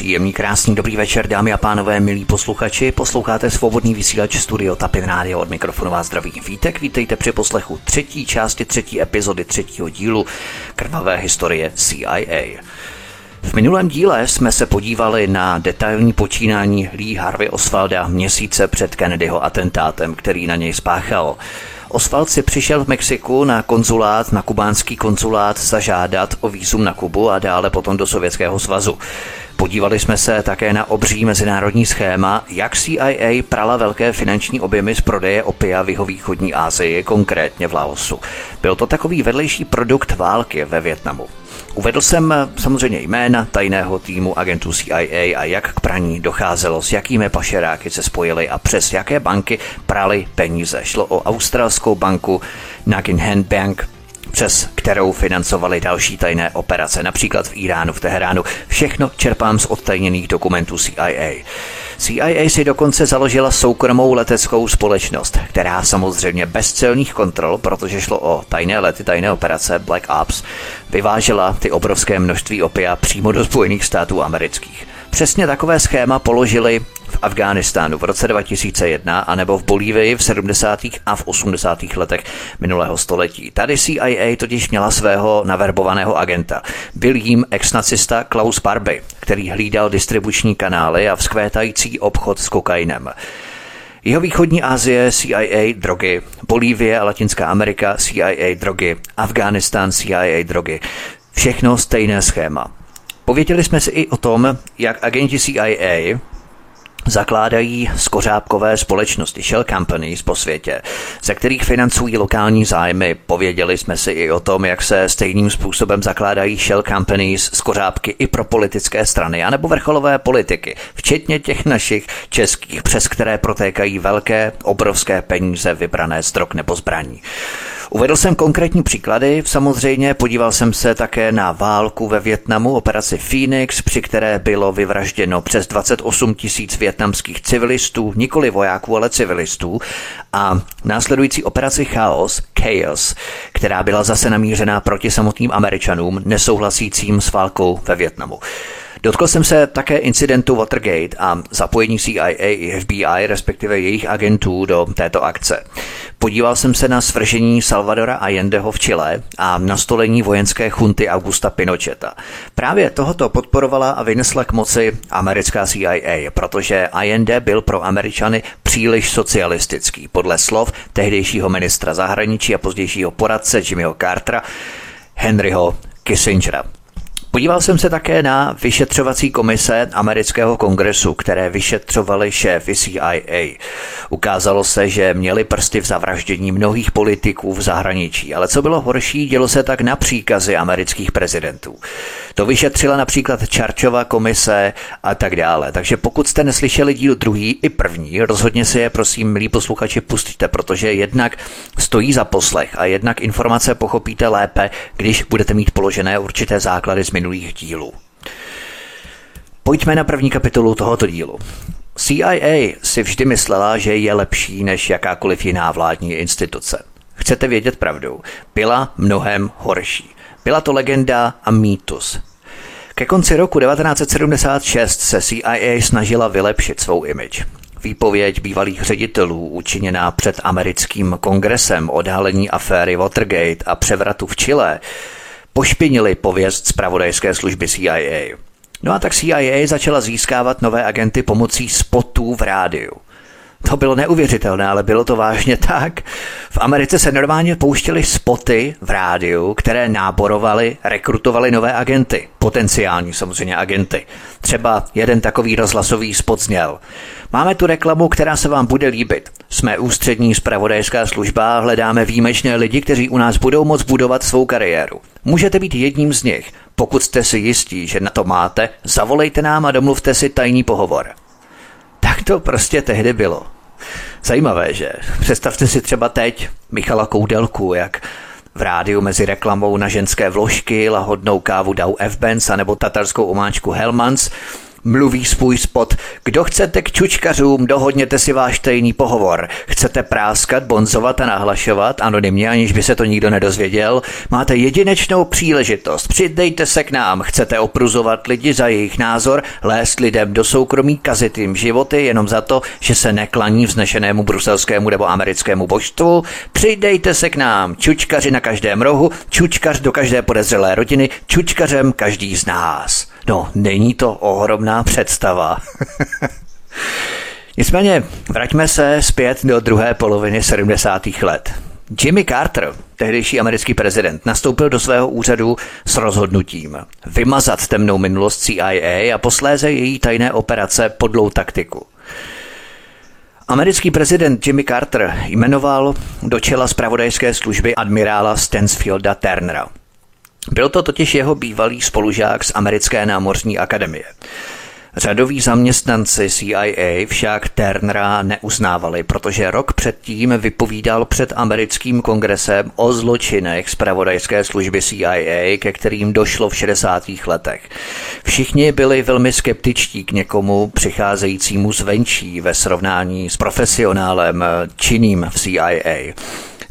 Příjemný, krásný, dobrý večer, dámy a pánové, milí posluchači. Posloucháte svobodný vysílač Studio Tapin Radio od mikrofonu vás zdraví Vítek. Vítejte při poslechu třetí části třetí epizody třetího dílu Krvavé historie CIA. V minulém díle jsme se podívali na detailní počínání Lee Harvey Oswalda měsíce před Kennedyho atentátem, který na něj spáchal. Oswald si přišel v Mexiku na konzulát, na kubánský konzulát zažádat o výzum na Kubu a dále potom do Sovětského svazu. Podívali jsme se také na obří mezinárodní schéma, jak CIA prala velké finanční objemy z prodeje opia v jihovýchodní Asii, konkrétně v Laosu. Byl to takový vedlejší produkt války ve Větnamu. Uvedl jsem samozřejmě jména tajného týmu agentů CIA a jak k praní docházelo, s jakými pašeráky se spojili a přes jaké banky prali peníze. Šlo o australskou banku Hand Bank, přes kterou financovali další tajné operace, například v Iránu, v Teheránu. Všechno čerpám z odtajněných dokumentů CIA. CIA si dokonce založila soukromou leteckou společnost, která samozřejmě bez celních kontrol, protože šlo o tajné lety, tajné operace Black Ops, vyvážela ty obrovské množství opia přímo do Spojených států amerických. Přesně takové schéma položili v Afghánistánu v roce 2001 anebo v Bolívii v 70. a v 80. letech minulého století. Tady CIA totiž měla svého naverbovaného agenta. Byl jím ex-nacista Klaus Barbie, který hlídal distribuční kanály a vzkvétající obchod s kokainem. Jeho východní Asie CIA drogy, Bolívie a Latinská Amerika CIA drogy, Afghánistán CIA drogy. Všechno stejné schéma. Pověděli jsme si i o tom, jak agenti CIA zakládají skořápkové společnosti, shell companies po světě, ze kterých financují lokální zájmy. Pověděli jsme si i o tom, jak se stejným způsobem zakládají shell companies, skořápky i pro politické strany, anebo vrcholové politiky, včetně těch našich českých, přes které protékají velké, obrovské peníze vybrané z drog nebo zbraní. Uvedl jsem konkrétní příklady, samozřejmě podíval jsem se také na válku ve Větnamu, operaci Phoenix, při které bylo vyvražděno přes 28 tisíc větnamských civilistů, nikoli vojáků, ale civilistů, a následující operaci Chaos, Chaos, která byla zase namířená proti samotným Američanům nesouhlasícím s válkou ve Větnamu. Dotkl jsem se také incidentu Watergate a zapojení CIA i FBI, respektive jejich agentů do této akce. Podíval jsem se na svržení Salvadora Allendeho v Chile a nastolení vojenské chunty Augusta Pinocheta. Právě tohoto podporovala a vynesla k moci americká CIA, protože Allende byl pro Američany příliš socialistický, podle slov tehdejšího ministra zahraničí a pozdějšího poradce Jimmyho Cartera Henryho Kissingera. Podíval jsem se také na vyšetřovací komise amerického kongresu, které vyšetřovaly šéfy CIA. Ukázalo se, že měli prsty v zavraždění mnohých politiků v zahraničí, ale co bylo horší, dělo se tak na příkazy amerických prezidentů. To vyšetřila například Čarčova komise a tak dále. Takže pokud jste neslyšeli díl druhý i první, rozhodně si je prosím, milí posluchači, pustíte, protože jednak stojí za poslech a jednak informace pochopíte lépe, když budete mít položené určité základy z minulých dílů. Pojďme na první kapitolu tohoto dílu. CIA si vždy myslela, že je lepší než jakákoliv jiná vládní instituce. Chcete vědět pravdu? Byla mnohem horší. Byla to legenda a mýtus. Ke konci roku 1976 se CIA snažila vylepšit svou image. Výpověď bývalých ředitelů učiněná před americkým kongresem odhalení aféry Watergate a převratu v Chile pošpinili pověst zpravodajské služby CIA. No a tak CIA začala získávat nové agenty pomocí spotů v rádiu. To bylo neuvěřitelné, ale bylo to vážně tak. V Americe se normálně pouštěly spoty v rádiu, které náborovaly, rekrutovaly nové agenty. Potenciální samozřejmě agenty. Třeba jeden takový rozhlasový spot zněl. Máme tu reklamu, která se vám bude líbit. Jsme ústřední spravodajská služba hledáme výjimečné lidi, kteří u nás budou moct budovat svou kariéru. Můžete být jedním z nich. Pokud jste si jistí, že na to máte, zavolejte nám a domluvte si tajný pohovor. Tak to prostě tehdy bylo. Zajímavé, že? Představte si třeba teď Michala Koudelku, jak V rádiu mezi reklamou na ženské vložky, lahodnou kávu Dow F-Benz nebo tatarskou omáčku Hellmans Mluví svůj spot. Kdo chcete k čučkařům, dohodněte si váš tajný pohovor. Chcete práskat, bonzovat a nahlašovat, anonymně, aniž by se to nikdo nedozvěděl? Máte jedinečnou příležitost. Přidejte se k nám. Chcete opruzovat lidi za jejich názor, lést lidem do soukromí, kazit jim životy jenom za to, že se neklaní vznešenému bruselskému nebo americkému božstvu? Přidejte se k nám. Čučkaři na každém rohu, čučkař do každé podezřelé rodiny, čučkařem každý z nás. No, není to ohromná představa. Nicméně, vraťme se zpět do druhé poloviny 70. let. Jimmy Carter, tehdejší americký prezident, nastoupil do svého úřadu s rozhodnutím vymazat temnou minulost CIA a posléze její tajné operace podlou taktiku. Americký prezident Jimmy Carter jmenoval do čela zpravodajské služby admirála Stansfielda Turnera – byl to totiž jeho bývalý spolužák z Americké námořní akademie. Řadoví zaměstnanci CIA však Turnera neuznávali, protože rok předtím vypovídal před americkým kongresem o zločinech zpravodajské služby CIA, ke kterým došlo v 60. letech. Všichni byli velmi skeptičtí k někomu přicházejícímu zvenčí ve srovnání s profesionálem činným v CIA.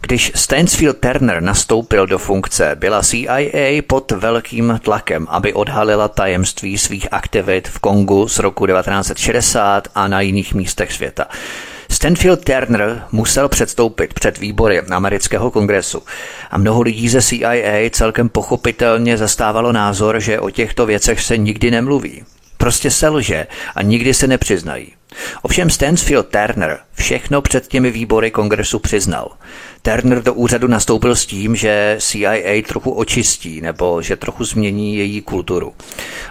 Když Stansfield Turner nastoupil do funkce, byla CIA pod velkým tlakem, aby odhalila tajemství svých aktivit v Kongu z roku 1960 a na jiných místech světa. Stanfield Turner musel předstoupit před výbory amerického kongresu a mnoho lidí ze CIA celkem pochopitelně zastávalo názor, že o těchto věcech se nikdy nemluví. Prostě se lže a nikdy se nepřiznají. Ovšem Stansfield Turner všechno před těmi výbory kongresu přiznal. Turner do úřadu nastoupil s tím, že CIA trochu očistí nebo že trochu změní její kulturu.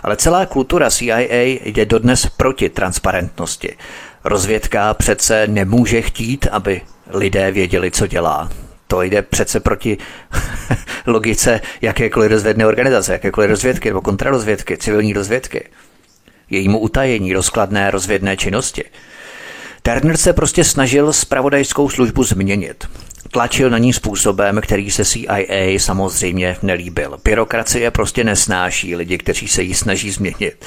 Ale celá kultura CIA jde dodnes proti transparentnosti. Rozvědka přece nemůže chtít, aby lidé věděli, co dělá. To jde přece proti logice jakékoliv rozvědné organizace, jakékoliv rozvědky nebo kontrarozvědky, civilní rozvědky jejímu utajení rozkladné rozvědné činnosti. Turner se prostě snažil spravodajskou službu změnit. Tlačil na ní způsobem, který se CIA samozřejmě nelíbil. Byrokracie prostě nesnáší lidi, kteří se jí snaží změnit.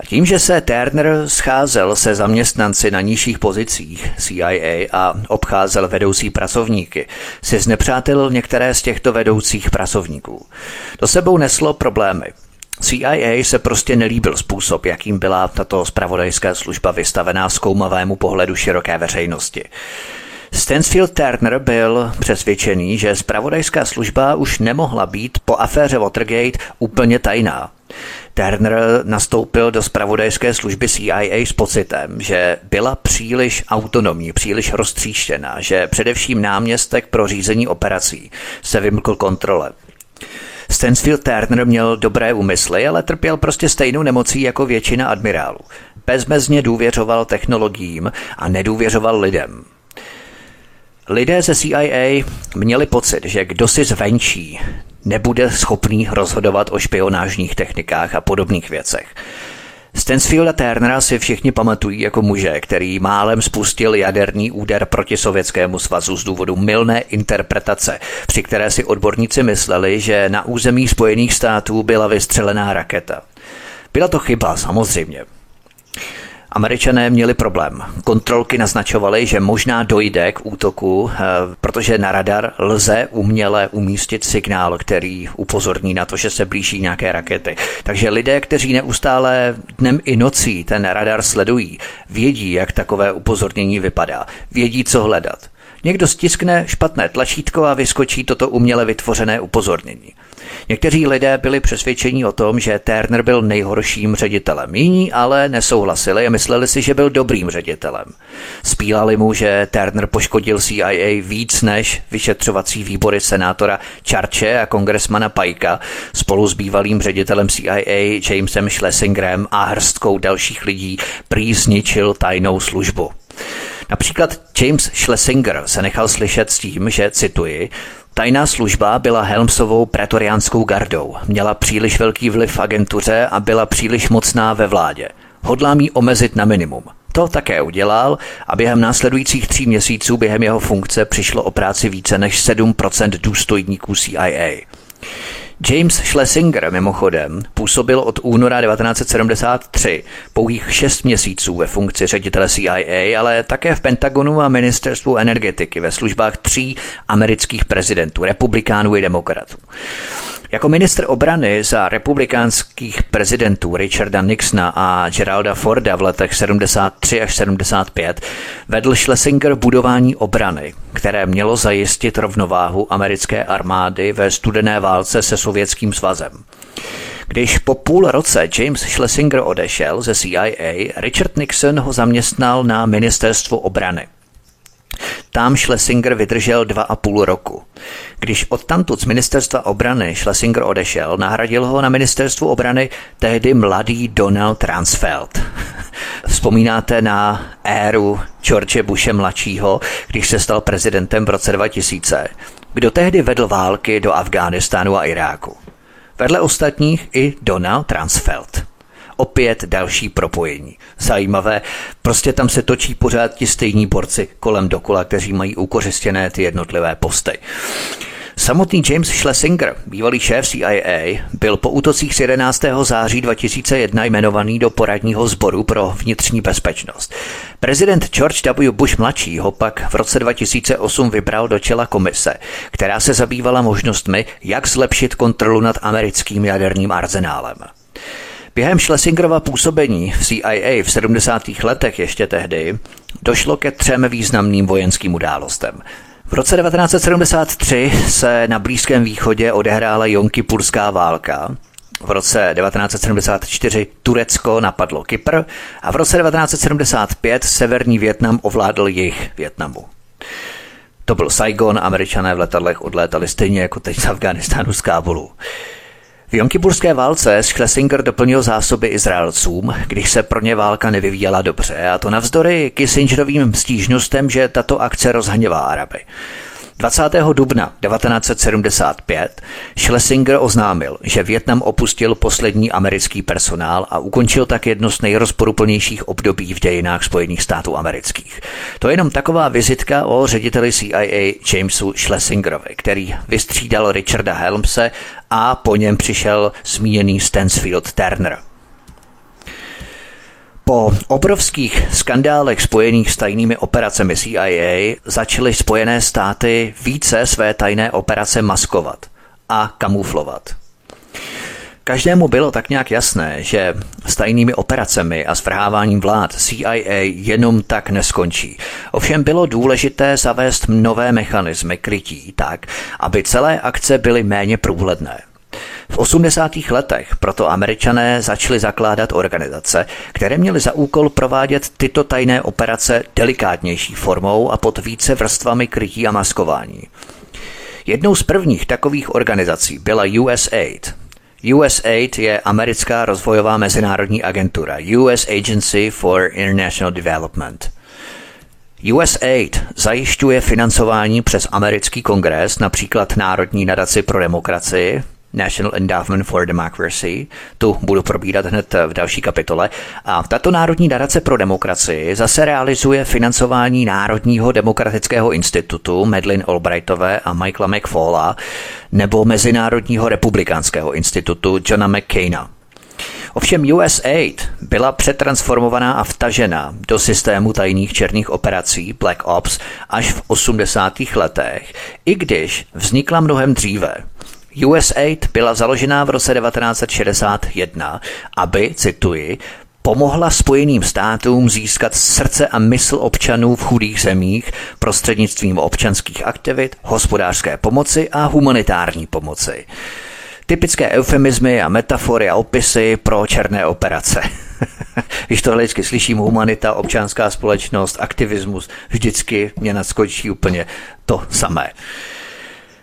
A tím, že se Turner scházel se zaměstnanci na nižších pozicích CIA a obcházel vedoucí pracovníky, si znepřátelil některé z těchto vedoucích pracovníků. To sebou neslo problémy. CIA se prostě nelíbil způsob, jakým byla tato spravodajská služba vystavená zkoumavému pohledu široké veřejnosti. Stansfield Turner byl přesvědčený, že spravodajská služba už nemohla být po aféře Watergate úplně tajná. Turner nastoupil do spravodajské služby CIA s pocitem, že byla příliš autonomní, příliš roztříštěná, že především náměstek pro řízení operací se vymkl kontrole. Stansfield Turner měl dobré úmysly, ale trpěl prostě stejnou nemocí jako většina admirálů. Bezmezně důvěřoval technologiím a nedůvěřoval lidem. Lidé ze CIA měli pocit, že kdo si zvenčí, nebude schopný rozhodovat o špionážních technikách a podobných věcech. Stansfielda Turnera si všichni pamatují jako muže, který málem spustil jaderný úder proti Sovětskému svazu z důvodu milné interpretace, při které si odborníci mysleli, že na území Spojených států byla vystřelená raketa. Byla to chyba, samozřejmě. Američané měli problém. Kontrolky naznačovaly, že možná dojde k útoku, eh, protože na radar lze uměle umístit signál, který upozorní na to, že se blíží nějaké rakety. Takže lidé, kteří neustále dnem i nocí ten radar sledují, vědí, jak takové upozornění vypadá, vědí, co hledat. Někdo stiskne špatné tlačítko a vyskočí toto uměle vytvořené upozornění. Někteří lidé byli přesvědčeni o tom, že Turner byl nejhorším ředitelem. Jiní ale nesouhlasili a mysleli si, že byl dobrým ředitelem. Spílali mu, že Turner poškodil CIA víc než vyšetřovací výbory senátora Charche a kongresmana Pajka spolu s bývalým ředitelem CIA Jamesem Schlesingerem a hrstkou dalších lidí prý zničil tajnou službu. Například James Schlesinger se nechal slyšet s tím, že, cituji, Tajná služba byla Helmsovou pretoriánskou gardou, měla příliš velký vliv v agentuře a byla příliš mocná ve vládě. Hodlám ji omezit na minimum. To také udělal a během následujících tří měsíců během jeho funkce přišlo o práci více než 7% důstojníků CIA. James Schlesinger mimochodem působil od února 1973 pouhých šest měsíců ve funkci ředitele CIA, ale také v Pentagonu a ministerstvu energetiky ve službách tří amerických prezidentů, republikánů i demokratů. Jako ministr obrany za republikánských prezidentů Richarda Nixona a Geralda Forda v letech 73 až 75 vedl Schlesinger budování obrany, které mělo zajistit rovnováhu americké armády ve studené válce se Sovětským svazem. Když po půl roce James Schlesinger odešel ze CIA, Richard Nixon ho zaměstnal na ministerstvo obrany. Tam Schlesinger vydržel dva a půl roku. Když odtamtud z ministerstva obrany Schlesinger odešel, nahradil ho na ministerstvu obrany tehdy mladý Donald Transfeld. Vzpomínáte na éru George Bushe mladšího, když se stal prezidentem v roce 2000, kdo tehdy vedl války do Afghánistánu a Iráku. Vedle ostatních i Donald Transfeld opět další propojení. Zajímavé, prostě tam se točí pořád ti stejní borci kolem dokola, kteří mají ukořistěné ty jednotlivé posty. Samotný James Schlesinger, bývalý šéf CIA, byl po útocích z 11. září 2001 jmenovaný do poradního sboru pro vnitřní bezpečnost. Prezident George W. Bush mladší ho pak v roce 2008 vybral do čela komise, která se zabývala možnostmi, jak zlepšit kontrolu nad americkým jaderným arzenálem. Během Schlesingerova působení v CIA v 70. letech ještě tehdy došlo ke třem významným vojenským událostem. V roce 1973 se na Blízkém východě odehrála Jonkipurská válka, v roce 1974 Turecko napadlo Kypr a v roce 1975 severní Větnam ovládl jich Větnamu. To byl Saigon, američané v letadlech odlétali stejně jako teď z Afganistánu z Kábulu. V Jonkipurské válce Schlesinger doplnil zásoby Izraelcům, když se pro ně válka nevyvíjela dobře, a to navzdory Kissingerovým stížnostem, že tato akce rozhněvá Araby. 20. dubna 1975 Schlesinger oznámil, že Větnam opustil poslední americký personál a ukončil tak jedno z nejrozporuplnějších období v dějinách Spojených států amerických. To je jenom taková vizitka o řediteli CIA Jamesu Schlesingerovi, který vystřídal Richarda Helmse a po něm přišel zmíněný Stansfield Turner. Po obrovských skandálech spojených s tajnými operacemi CIA začaly Spojené státy více své tajné operace maskovat a kamuflovat. Každému bylo tak nějak jasné, že s tajnými operacemi a svrháváním vlád CIA jenom tak neskončí. Ovšem bylo důležité zavést nové mechanismy krytí tak, aby celé akce byly méně průhledné. V 80. letech proto američané začali zakládat organizace, které měly za úkol provádět tyto tajné operace delikátnější formou a pod více vrstvami krytí a maskování. Jednou z prvních takových organizací byla USAID. USAID je americká rozvojová mezinárodní agentura US Agency for International Development. USAID zajišťuje financování přes americký kongres, například Národní nadaci pro demokracii, National Endowment for Democracy. Tu budu probírat hned v další kapitole. A tato Národní nadace pro demokracii zase realizuje financování Národního demokratického institutu Madeleine Albrightové a Michaela McFalla nebo Mezinárodního republikánského institutu Johna McCaina. Ovšem USAID byla přetransformovaná a vtažena do systému tajných černých operací Black Ops až v 80. letech, i když vznikla mnohem dříve. USAID byla založená v roce 1961, aby, cituji, pomohla Spojeným státům získat srdce a mysl občanů v chudých zemích prostřednictvím občanských aktivit, hospodářské pomoci a humanitární pomoci. Typické eufemizmy a metafory a opisy pro černé operace. Když tohle vždycky slyším, humanita, občanská společnost, aktivismus, vždycky mě nadskočí úplně to samé.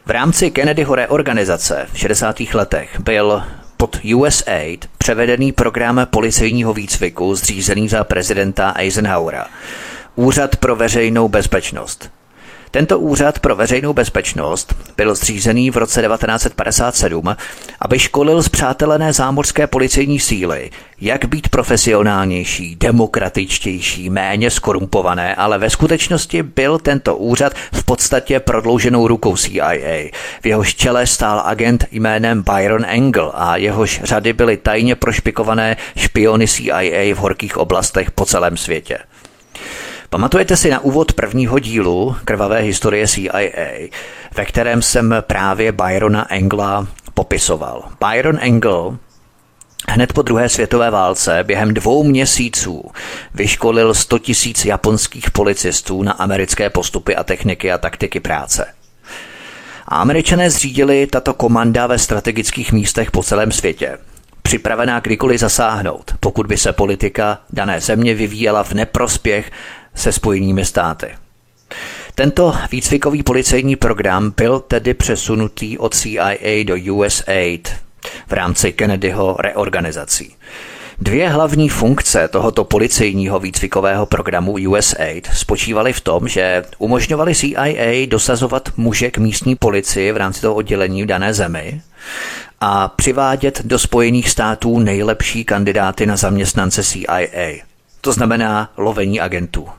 V rámci Kennedyho reorganizace v 60. letech byl pod USAID převedený program policejního výcviku zřízený za prezidenta Eisenhowera. Úřad pro veřejnou bezpečnost. Tento úřad pro veřejnou bezpečnost byl zřízený v roce 1957, aby školil zpřátelené zámořské policejní síly, jak být profesionálnější, demokratičtější, méně skorumpované, ale ve skutečnosti byl tento úřad v podstatě prodlouženou rukou CIA. V jehož čele stál agent jménem Byron Engel a jehož řady byly tajně prošpikované špiony CIA v horkých oblastech po celém světě. Pamatujete si na úvod prvního dílu Krvavé historie CIA, ve kterém jsem právě Byrona Engla popisoval. Byron Engel Hned po druhé světové válce během dvou měsíců vyškolil 100 tisíc japonských policistů na americké postupy a techniky a taktiky práce. A američané zřídili tato komanda ve strategických místech po celém světě, připravená kdykoliv zasáhnout, pokud by se politika dané země vyvíjela v neprospěch se spojenými státy. Tento výcvikový policejní program byl tedy přesunutý od CIA do USAID v rámci Kennedyho reorganizací. Dvě hlavní funkce tohoto policejního výcvikového programu USAID spočívaly v tom, že umožňovali CIA dosazovat muže k místní policii v rámci toho oddělení v dané zemi a přivádět do Spojených států nejlepší kandidáty na zaměstnance CIA. To znamená lovení agentů.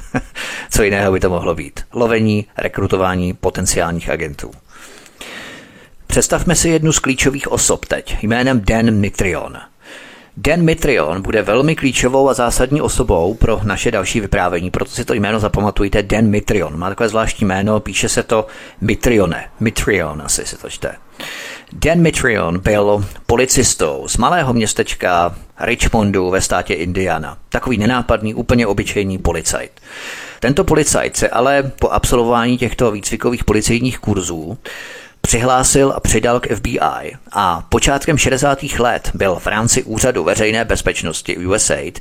Co jiného by to mohlo být? Lovení, rekrutování potenciálních agentů. Představme si jednu z klíčových osob teď, jménem Dan Mitrion. Dan Mitrion bude velmi klíčovou a zásadní osobou pro naše další vyprávění, proto si to jméno zapamatujte, Dan Mitrion. Má takové zvláštní jméno, píše se to Mitrione, Mitrion asi se to čte. Dan Mitrion byl policistou z malého městečka Richmondu ve státě Indiana. Takový nenápadný, úplně obyčejný policajt. Tento policajt se ale po absolvování těchto výcvikových policejních kurzů přihlásil a přidal k FBI a počátkem 60. let byl v rámci Úřadu veřejné bezpečnosti USAID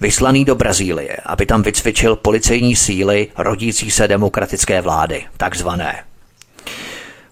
vyslaný do Brazílie, aby tam vycvičil policejní síly rodící se demokratické vlády, takzvané.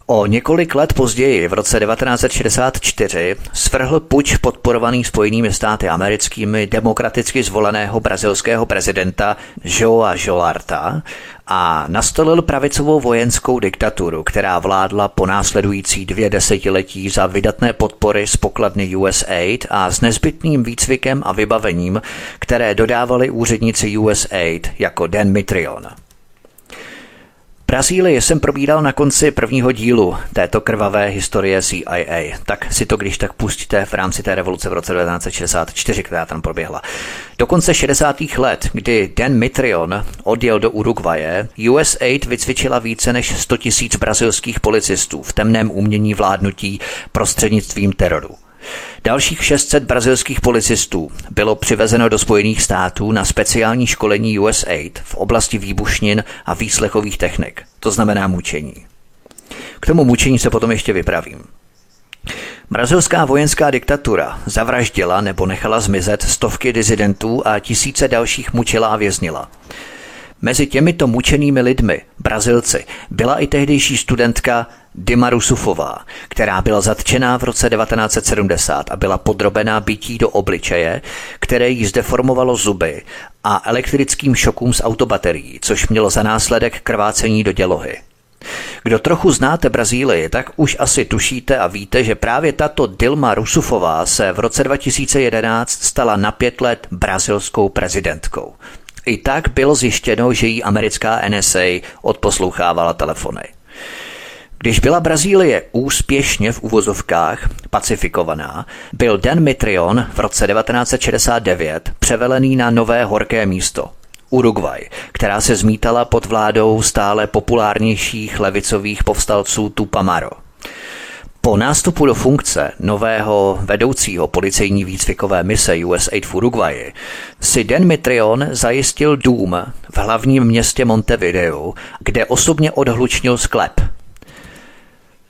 O několik let později, v roce 1964, svrhl puč podporovaný Spojenými státy americkými demokraticky zvoleného brazilského prezidenta Joa Jolarta a nastolil pravicovou vojenskou diktaturu, která vládla po následující dvě desetiletí za vydatné podpory z pokladny USAID a s nezbytným výcvikem a vybavením, které dodávali úředníci USAID jako Dan Mitrion. Brazílii jsem probíral na konci prvního dílu této krvavé historie CIA, tak si to když tak pustíte v rámci té revoluce v roce 1964, která tam proběhla. Do konce 60. let, kdy Dan Mitrion odjel do Uruguaye, USAID vycvičila více než 100 tisíc brazilských policistů v temném umění vládnutí prostřednictvím teroru. Dalších 600 brazilských policistů bylo přivezeno do Spojených států na speciální školení USAID v oblasti výbušnin a výslechových technik, to znamená mučení. K tomu mučení se potom ještě vypravím. Brazilská vojenská diktatura zavraždila nebo nechala zmizet stovky dizidentů a tisíce dalších mučila a věznila. Mezi těmito mučenými lidmi, Brazilci, byla i tehdejší studentka Dima Rusufová, která byla zatčená v roce 1970 a byla podrobená bytí do obličeje, které jí zdeformovalo zuby a elektrickým šokům z autobaterií, což mělo za následek krvácení do dělohy. Kdo trochu znáte Brazílii, tak už asi tušíte a víte, že právě tato Dilma Rusufová se v roce 2011 stala na pět let brazilskou prezidentkou. I tak bylo zjištěno, že jí americká NSA odposlouchávala telefony. Když byla Brazílie úspěšně v uvozovkách pacifikovaná, byl Dan Mitrion v roce 1969 převelený na nové horké místo, Uruguay, která se zmítala pod vládou stále populárnějších levicových povstalců Tupamaro. Po nástupu do funkce nového vedoucího policejní výcvikové mise USAID v Uruguayi si Dan Mitrion zajistil dům v hlavním městě Montevideo, kde osobně odhlučnil sklep –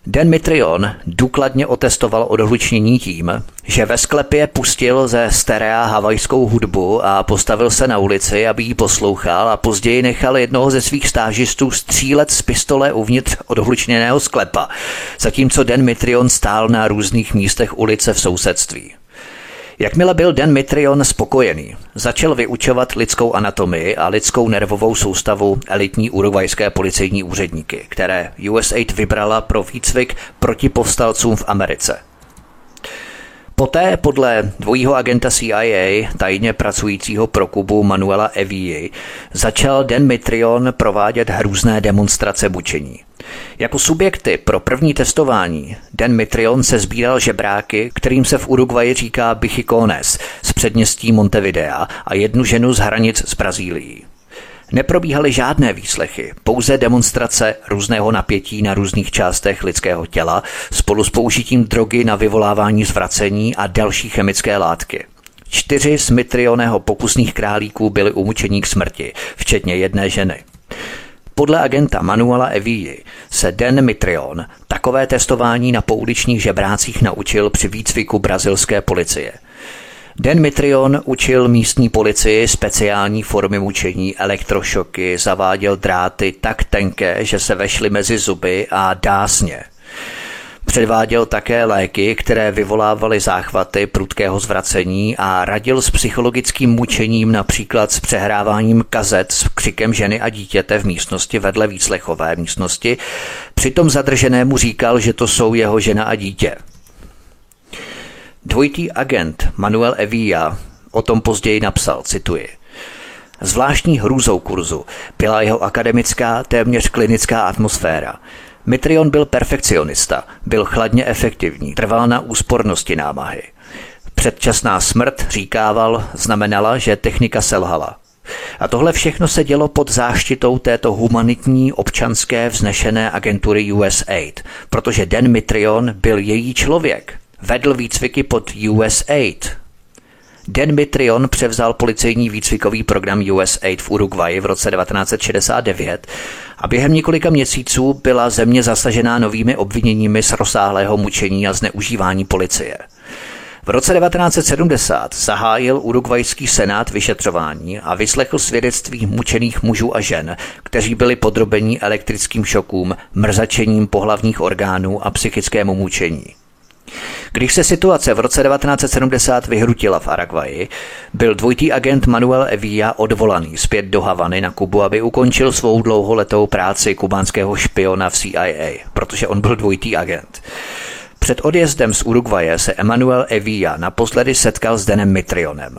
Dan Mitrion důkladně otestoval odhlučnění tím, že ve sklepě pustil ze sterea havajskou hudbu a postavil se na ulici, aby ji poslouchal a později nechal jednoho ze svých stážistů střílet z pistole uvnitř odhlučněného sklepa, zatímco Dan Mitrion stál na různých místech ulice v sousedství. Jakmile byl Den Mitrion spokojený, začal vyučovat lidskou anatomii a lidskou nervovou soustavu elitní urugvajské policejní úředníky, které USAID vybrala pro výcvik proti povstalcům v Americe. Poté podle dvojího agenta CIA, tajně pracujícího pro Kubu Manuela Evii, začal Den Mitrion provádět hrůzné demonstrace mučení. Jako subjekty pro první testování Den Mitrion se sbíral žebráky, kterým se v Uruguayi říká Bichicones z předměstí Montevidea a jednu ženu z hranic z Brazílií. Neprobíhaly žádné výslechy, pouze demonstrace různého napětí na různých částech lidského těla spolu s použitím drogy na vyvolávání zvracení a další chemické látky. Čtyři z Mitrioného pokusných králíků byly umučení k smrti, včetně jedné ženy. Podle agenta Manuela Evii se Den Mitrion takové testování na pouličních žebrácích naučil při výcviku brazilské policie – Den Mitrion učil místní policii speciální formy mučení, elektrošoky, zaváděl dráty tak tenké, že se vešly mezi zuby a dásně. Předváděl také léky, které vyvolávaly záchvaty prudkého zvracení a radil s psychologickým mučením například s přehráváním kazet s křikem ženy a dítěte v místnosti vedle výslechové místnosti. Přitom zadrženému říkal, že to jsou jeho žena a dítě. Dvojitý agent Manuel Evilla o tom později napsal, cituji. Zvláštní hrůzou kurzu byla jeho akademická, téměř klinická atmosféra. Mitrion byl perfekcionista, byl chladně efektivní, trval na úspornosti námahy. Předčasná smrt, říkával, znamenala, že technika selhala. A tohle všechno se dělo pod záštitou této humanitní, občanské, vznešené agentury USAID, protože Den Mitrion byl její člověk – Vedl výcviky pod USAID. Den Mitrion převzal policejní výcvikový program USAID v Uruguayi v roce 1969 a během několika měsíců byla země zasažená novými obviněními z rozsáhlého mučení a zneužívání policie. V roce 1970 zahájil urugvajský senát vyšetřování a vyslechl svědectví mučených mužů a žen, kteří byli podrobení elektrickým šokům, mrzačením pohlavních orgánů a psychickému mučení. Když se situace v roce 1970 vyhrutila v Aragvaji, byl dvojitý agent Manuel Evilla odvolaný zpět do Havany na Kubu, aby ukončil svou dlouholetou práci kubánského špiona v CIA, protože on byl dvojitý agent. Před odjezdem z Uruguaje se Emanuel Evilla naposledy setkal s Denem Mitrionem.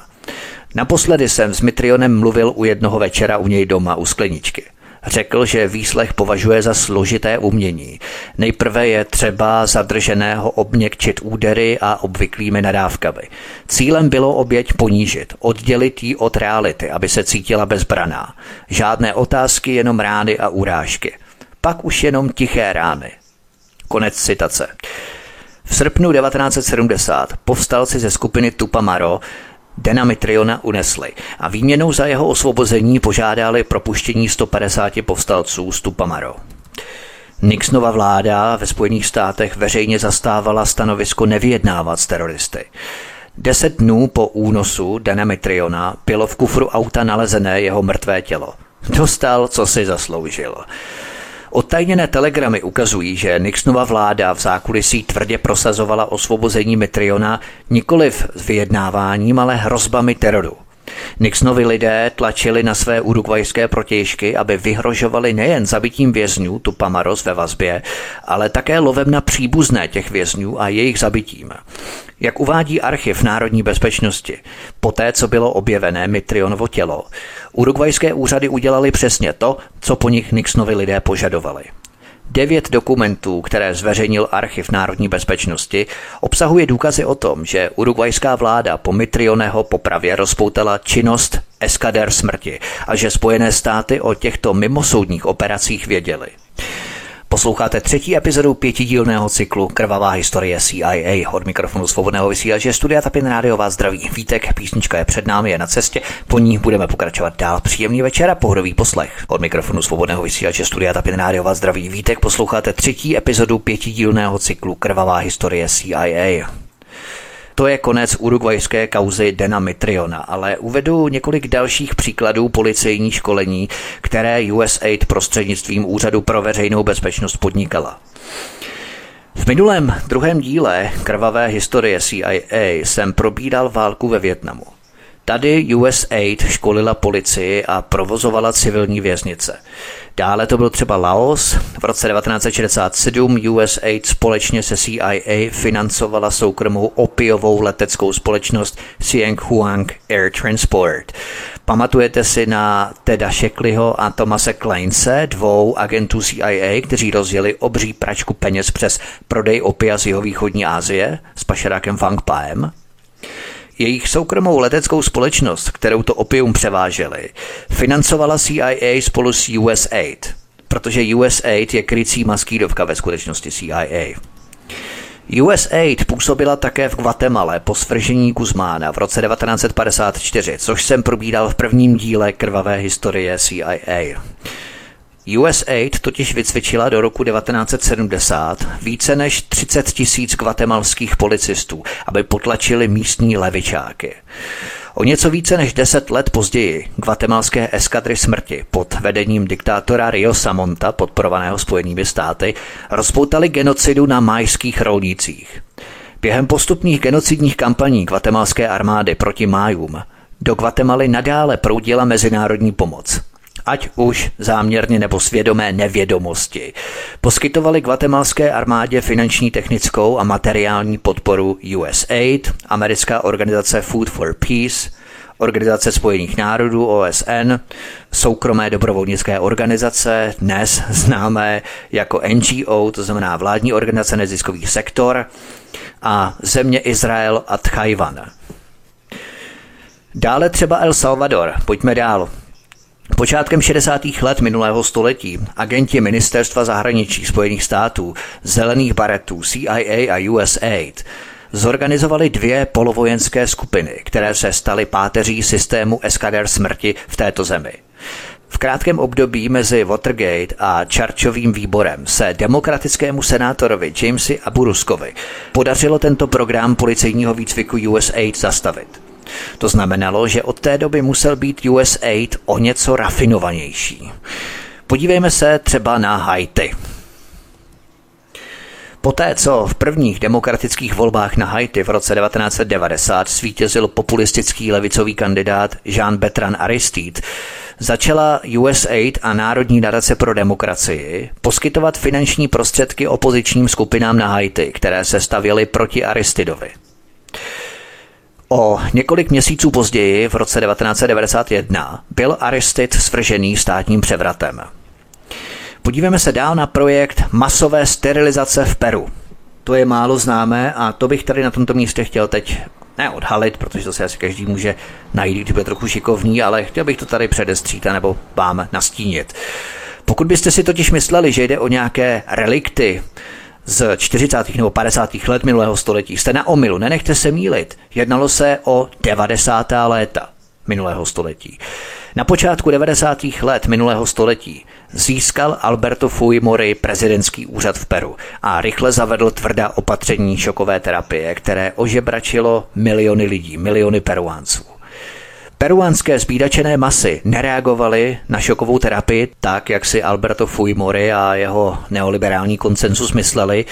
Naposledy jsem s Mitrionem mluvil u jednoho večera u něj doma u skleničky – Řekl, že výslech považuje za složité umění. Nejprve je třeba zadrženého obněkčit údery a obvyklými nadávkami. Cílem bylo oběť ponížit, oddělit ji od reality, aby se cítila bezbraná. Žádné otázky, jenom rány a urážky. Pak už jenom tiché rány. Konec citace. V srpnu 1970 povstalci ze skupiny Tupamaro Dena Mitriona unesli a výměnou za jeho osvobození požádali propuštění 150 povstalců z Tupamaro. Nixonova vláda ve Spojených státech veřejně zastávala stanovisko nevyjednávat s teroristy. Deset dnů po únosu Dana Mitriona bylo v kufru auta nalezené jeho mrtvé tělo. Dostal, co si zasloužil. Odtajněné telegramy ukazují, že Nixonova vláda v zákulisí tvrdě prosazovala osvobození Mitriona nikoliv s vyjednáváním, ale hrozbami teroru. Nixonovi lidé tlačili na své urugvajské protějšky, aby vyhrožovali nejen zabitím vězňů Tupamaros ve vazbě, ale také lovem na příbuzné těch vězňů a jejich zabitím. Jak uvádí archiv národní bezpečnosti, poté, co bylo objevené Mitrionovo tělo, urugvajské úřady udělali přesně to, co po nich Nixonovi lidé požadovali. Devět dokumentů, které zveřejnil Archiv národní bezpečnosti, obsahuje důkazy o tom, že urugvajská vláda po Mitrioneho popravě rozpoutala činnost eskader smrti a že Spojené státy o těchto mimosoudních operacích věděly. Posloucháte třetí epizodu pětidílného cyklu Krvavá historie CIA. Od mikrofonu svobodného vysílače Studia Tapin Rádio vás zdraví Vítek, písnička je před námi, je na cestě, po ní budeme pokračovat dál. Příjemný večer a pohodový poslech. Od mikrofonu svobodného vysílače Studia Tapin Rádio vás zdraví Vítek, posloucháte třetí epizodu pětidílného cyklu Krvavá historie CIA. To je konec urugvajské kauzy Dena Mitriona, ale uvedu několik dalších příkladů policejní školení, které USAID prostřednictvím Úřadu pro veřejnou bezpečnost podnikala. V minulém druhém díle krvavé historie CIA jsem probíral válku ve Větnamu. Tady USAID školila policii a provozovala civilní věznice. Dále to byl třeba Laos. V roce 1967 USAID společně se CIA financovala soukromou opiovou leteckou společnost Sieng Huang Air Transport. Pamatujete si na Teda Sheckleyho a Tomase Kleinse, dvou agentů CIA, kteří rozjeli obří pračku peněz přes prodej opia z jihovýchodní Asie s pašerákem Fang Paem? Jejich soukromou leteckou společnost, kterou to opium převáželi, financovala CIA spolu s USAID, protože USAID je krycí maskýdovka ve skutečnosti CIA. USAID působila také v Guatemala po svržení Guzmána v roce 1954, což jsem probídal v prvním díle krvavé historie CIA. USAID totiž vycvičila do roku 1970 více než 30 tisíc guatemalských policistů, aby potlačili místní levičáky. O něco více než deset let později guatemalské eskadry smrti pod vedením diktátora Rio Samonta, podporovaného Spojenými státy, rozpoutali genocidu na majských rolnících. Během postupných genocidních kampaní guatemalské armády proti májům do Guatemaly nadále proudila mezinárodní pomoc ať už záměrně nebo svědomé nevědomosti. Poskytovali guatemalské armádě finanční, technickou a materiální podporu USAID, americká organizace Food for Peace, Organizace spojených národů OSN, soukromé dobrovolnické organizace, dnes známé jako NGO, to znamená vládní organizace neziskový sektor, a země Izrael a Tchajvan. Dále třeba El Salvador. Pojďme dál. Počátkem 60. let minulého století agenti Ministerstva zahraničí Spojených států, Zelených baretů, CIA a USAID zorganizovali dvě polovojenské skupiny, které se staly páteří systému eskader smrti v této zemi. V krátkém období mezi Watergate a Čarčovým výborem se demokratickému senátorovi Jamesi Aburuskovi podařilo tento program policejního výcviku USAID zastavit. To znamenalo, že od té doby musel být USAID o něco rafinovanější. Podívejme se třeba na Haiti. Poté, co v prvních demokratických volbách na Haiti v roce 1990 svítězil populistický levicový kandidát Jean Bertrand Aristide, začala USAID a Národní nadace pro demokracii poskytovat finanční prostředky opozičním skupinám na Haiti, které se stavěly proti Aristidovi. O několik měsíců později, v roce 1991, byl Aristid svržený státním převratem. Podívejme se dál na projekt masové sterilizace v Peru. To je málo známé a to bych tady na tomto místě chtěl teď neodhalit, protože to se asi každý může najít, když bude trochu šikovný, ale chtěl bych to tady předestřít nebo vám nastínit. Pokud byste si totiž mysleli, že jde o nějaké relikty, z 40. nebo 50. let minulého století. Jste na omilu, nenechte se mílit. Jednalo se o 90. léta minulého století. Na počátku 90. let minulého století získal Alberto Fujimori prezidentský úřad v Peru a rychle zavedl tvrdá opatření šokové terapie, které ožebračilo miliony lidí, miliony peruánců. Peruánské zbídačené masy nereagovaly na šokovou terapii tak, jak si Alberto Fujimori a jeho neoliberální koncensus mysleli,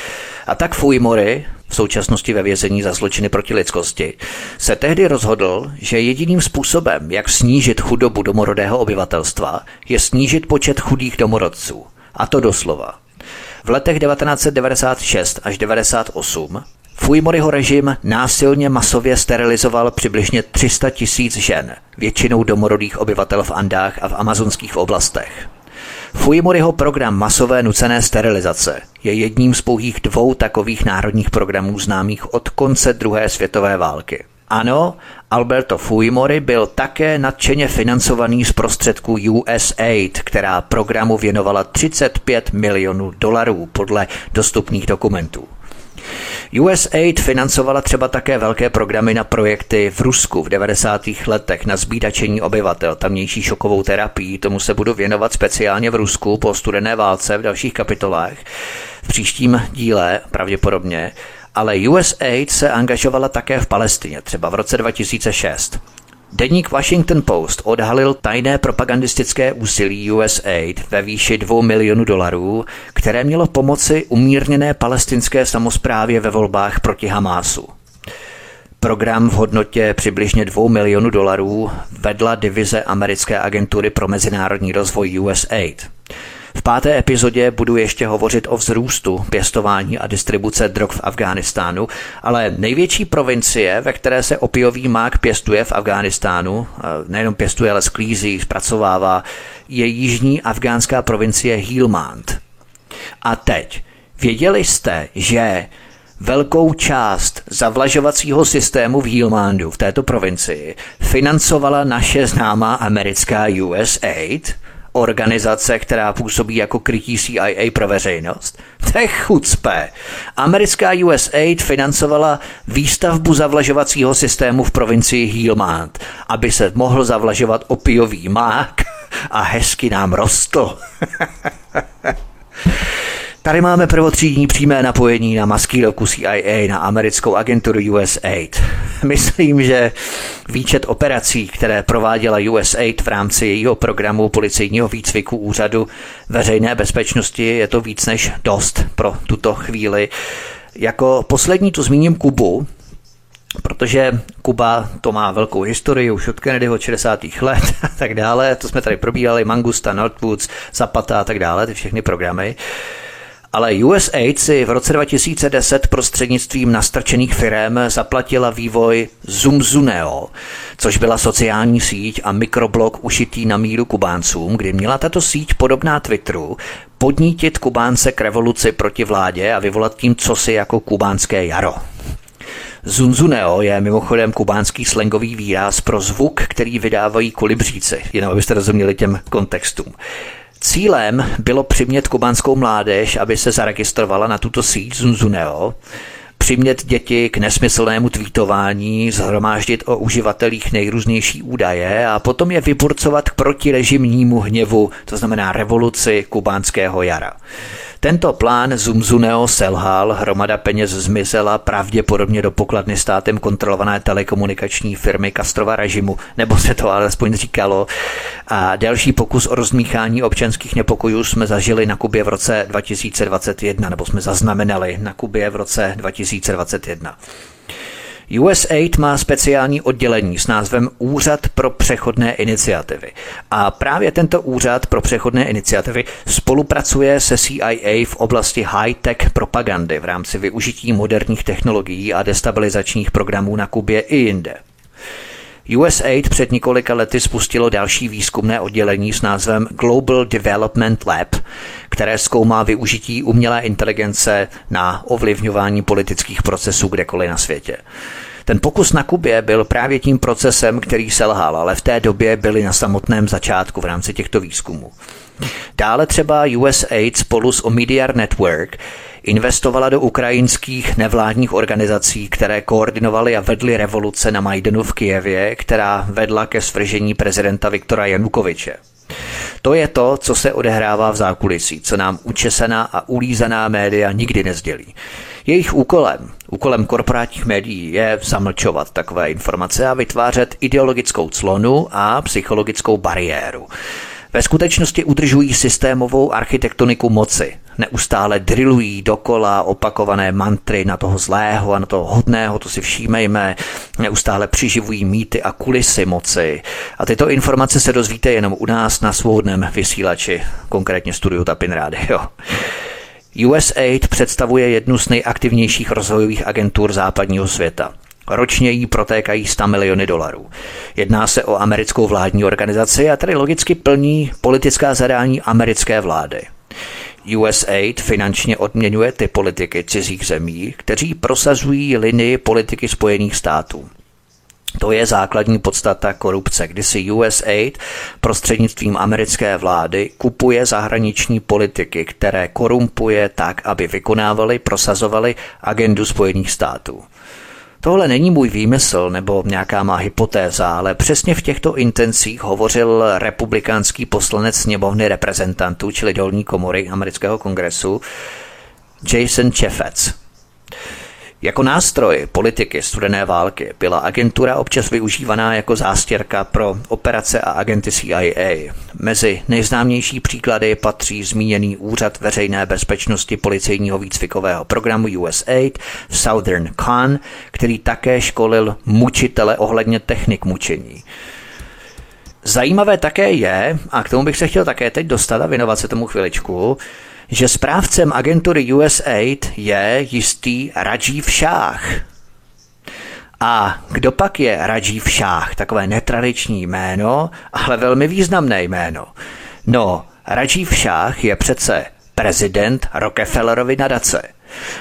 a tak Fujimori, v současnosti ve vězení za zločiny proti lidskosti, se tehdy rozhodl, že jediným způsobem, jak snížit chudobu domorodého obyvatelstva, je snížit počet chudých domorodců. A to doslova. V letech 1996 až 1998 Fujimoriho režim násilně masově sterilizoval přibližně 300 tisíc žen, většinou domorodých obyvatel v Andách a v amazonských oblastech. Fujimoriho program masové nucené sterilizace je jedním z pouhých dvou takových národních programů známých od konce druhé světové války. Ano, Alberto Fujimori byl také nadšeně financovaný z prostředků USAID, která programu věnovala 35 milionů dolarů podle dostupných dokumentů. USAID financovala třeba také velké programy na projekty v Rusku v 90. letech na zbídačení obyvatel, tamnější šokovou terapii. Tomu se budu věnovat speciálně v Rusku po studené válce v dalších kapitolách. V příštím díle pravděpodobně ale USAID se angažovala také v Palestině, třeba v roce 2006. Deník Washington Post odhalil tajné propagandistické úsilí USAID ve výši 2 milionů dolarů, které mělo pomoci umírněné palestinské samozprávě ve volbách proti Hamásu. Program v hodnotě přibližně 2 milionů dolarů vedla divize americké agentury pro mezinárodní rozvoj USAID. V páté epizodě budu ještě hovořit o vzrůstu pěstování a distribuce drog v Afghánistánu, ale největší provincie, ve které se opiový mák pěstuje v Afghánistánu, nejenom pěstuje, ale sklízí, zpracovává, je jižní afgánská provincie Helmand. A teď, věděli jste, že velkou část zavlažovacího systému v Helmandu, v této provincii, financovala naše známá americká USAID – organizace, která působí jako krytí CIA pro veřejnost. To je chucpe. Americká USAID financovala výstavbu zavlažovacího systému v provincii Helmand, aby se mohl zavlažovat opiový mák a hezky nám rostl. Tady máme prvotřídní přímé napojení na maskýrovku CIA, na americkou agenturu USAID. Myslím, že výčet operací, které prováděla USAID v rámci jejího programu policejního výcviku úřadu veřejné bezpečnosti je to víc než dost pro tuto chvíli. Jako poslední tu zmíním Kubu, protože Kuba to má velkou historii už od Kennedyho 60. let a tak dále, to jsme tady probírali, Mangusta, Northwoods, Zapata a tak dále, ty všechny programy. Ale USAID si v roce 2010 prostřednictvím nastrčených firm zaplatila vývoj Zumzuneo, což byla sociální síť a mikroblog ušitý na míru Kubáncům, kdy měla tato síť podobná Twitteru podnítit Kubánce k revoluci proti vládě a vyvolat tím cosi jako kubánské jaro. Zunzuneo je mimochodem kubánský slangový výraz pro zvuk, který vydávají kolibříci, jenom abyste rozuměli těm kontextům. Cílem bylo přimět kubánskou mládež, aby se zaregistrovala na tuto síť Zunzuneo, přimět děti k nesmyslnému tweetování, zhromáždit o uživatelích nejrůznější údaje a potom je vyburcovat k protirežimnímu hněvu, to znamená revoluci kubánského jara. Tento plán Zumzuneo selhal, hromada peněz zmizela pravděpodobně do pokladny státem kontrolované telekomunikační firmy Kastrova režimu, nebo se to alespoň říkalo. A další pokus o rozmíchání občanských nepokojů jsme zažili na Kubě v roce 2021, nebo jsme zaznamenali na Kubě v roce 2021. USAID má speciální oddělení s názvem Úřad pro přechodné iniciativy. A právě tento úřad pro přechodné iniciativy spolupracuje se CIA v oblasti high-tech propagandy v rámci využití moderních technologií a destabilizačních programů na Kubě i jinde. USAID před několika lety spustilo další výzkumné oddělení s názvem Global Development Lab, které zkoumá využití umělé inteligence na ovlivňování politických procesů kdekoliv na světě. Ten pokus na Kubě byl právě tím procesem, který selhal, ale v té době byli na samotném začátku v rámci těchto výzkumů. Dále třeba USAID spolu s Omidyar Network investovala do ukrajinských nevládních organizací, které koordinovaly a vedly revoluce na Majdanu v Kijevě, která vedla ke svržení prezidenta Viktora Janukoviče. To je to, co se odehrává v zákulisí, co nám učesaná a ulízaná média nikdy nezdělí. Jejich úkolem, úkolem korporátních médií je zamlčovat takové informace a vytvářet ideologickou clonu a psychologickou bariéru. Ve skutečnosti udržují systémovou architektoniku moci. Neustále drillují dokola opakované mantry na toho zlého a na toho hodného, to si všímejme. Neustále přiživují mýty a kulisy moci. A tyto informace se dozvíte jenom u nás na svobodném vysílači, konkrétně studiu Tapin Radio. USAID představuje jednu z nejaktivnějších rozvojových agentur západního světa. Ročně jí protékají 100 miliony dolarů. Jedná se o americkou vládní organizaci a tedy logicky plní politická zadání americké vlády. USAID finančně odměňuje ty politiky cizích zemí, kteří prosazují linii politiky Spojených států. To je základní podstata korupce, kdy si USAID prostřednictvím americké vlády kupuje zahraniční politiky, které korumpuje tak, aby vykonávali, prosazovali agendu Spojených států. Tohle není můj výmysl nebo nějaká má hypotéza, ale přesně v těchto intencích hovořil republikánský poslanec sněmovny reprezentantů, čili dolní komory amerického kongresu, Jason Chaffetz. Jako nástroj politiky studené války byla agentura občas využívaná jako zástěrka pro operace a agenty CIA. Mezi nejznámější příklady patří zmíněný Úřad veřejné bezpečnosti policejního výcvikového programu USAID Southern Con, který také školil mučitele ohledně technik mučení. Zajímavé také je, a k tomu bych se chtěl také teď dostat a věnovat se tomu chviličku, že správcem agentury USAID je jistý Rajiv Shah. A kdo pak je Rajiv Shah? Takové netradiční jméno, ale velmi významné jméno. No, Rajiv Shah je přece prezident Rockefellerovy nadace –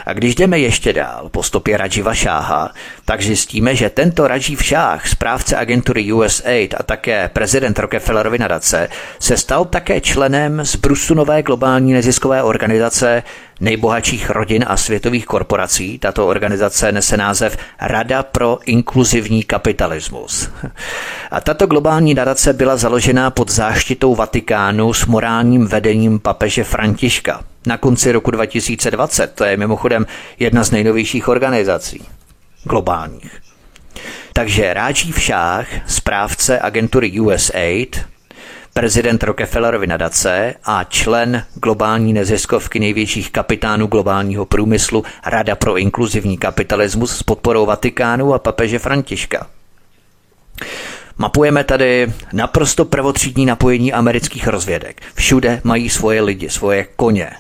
a když jdeme ještě dál po stopě Rajiva Šáha, tak zjistíme, že tento Rajiv Šáh, správce agentury USAID a také prezident Rockefellerovy nadace, se stal také členem z Brusu nové globální neziskové organizace nejbohatších rodin a světových korporací. Tato organizace nese název Rada pro inkluzivní kapitalismus. A tato globální nadace byla založena pod záštitou Vatikánu s morálním vedením papeže Františka na konci roku 2020. To je mimochodem jedna z nejnovějších organizací globálních. Takže Rážív Šách, správce agentury USAID, prezident Rockefellerovy nadace a člen globální neziskovky největších kapitánů globálního průmyslu Rada pro inkluzivní kapitalismus s podporou Vatikánu a papeže Františka. Mapujeme tady naprosto prvotřídní napojení amerických rozvědek. Všude mají svoje lidi, svoje koně.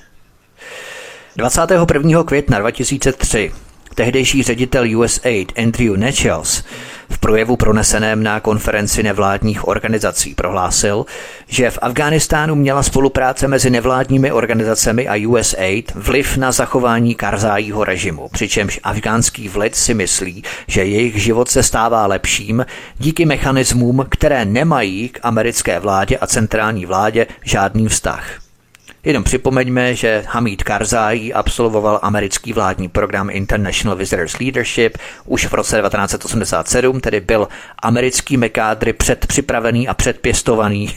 21. května 2003 tehdejší ředitel USAID Andrew Nachos v projevu proneseném na konferenci nevládních organizací prohlásil, že v Afghánistánu měla spolupráce mezi nevládními organizacemi a USAID vliv na zachování Karzájího režimu, přičemž afgánský vlid si myslí, že jejich život se stává lepším díky mechanismům, které nemají k americké vládě a centrální vládě žádný vztah. Jenom připomeňme, že Hamid Karzai absolvoval americký vládní program International Visitors Leadership už v roce 1987, tedy byl americkými kádry předpřipravený a předpěstovaný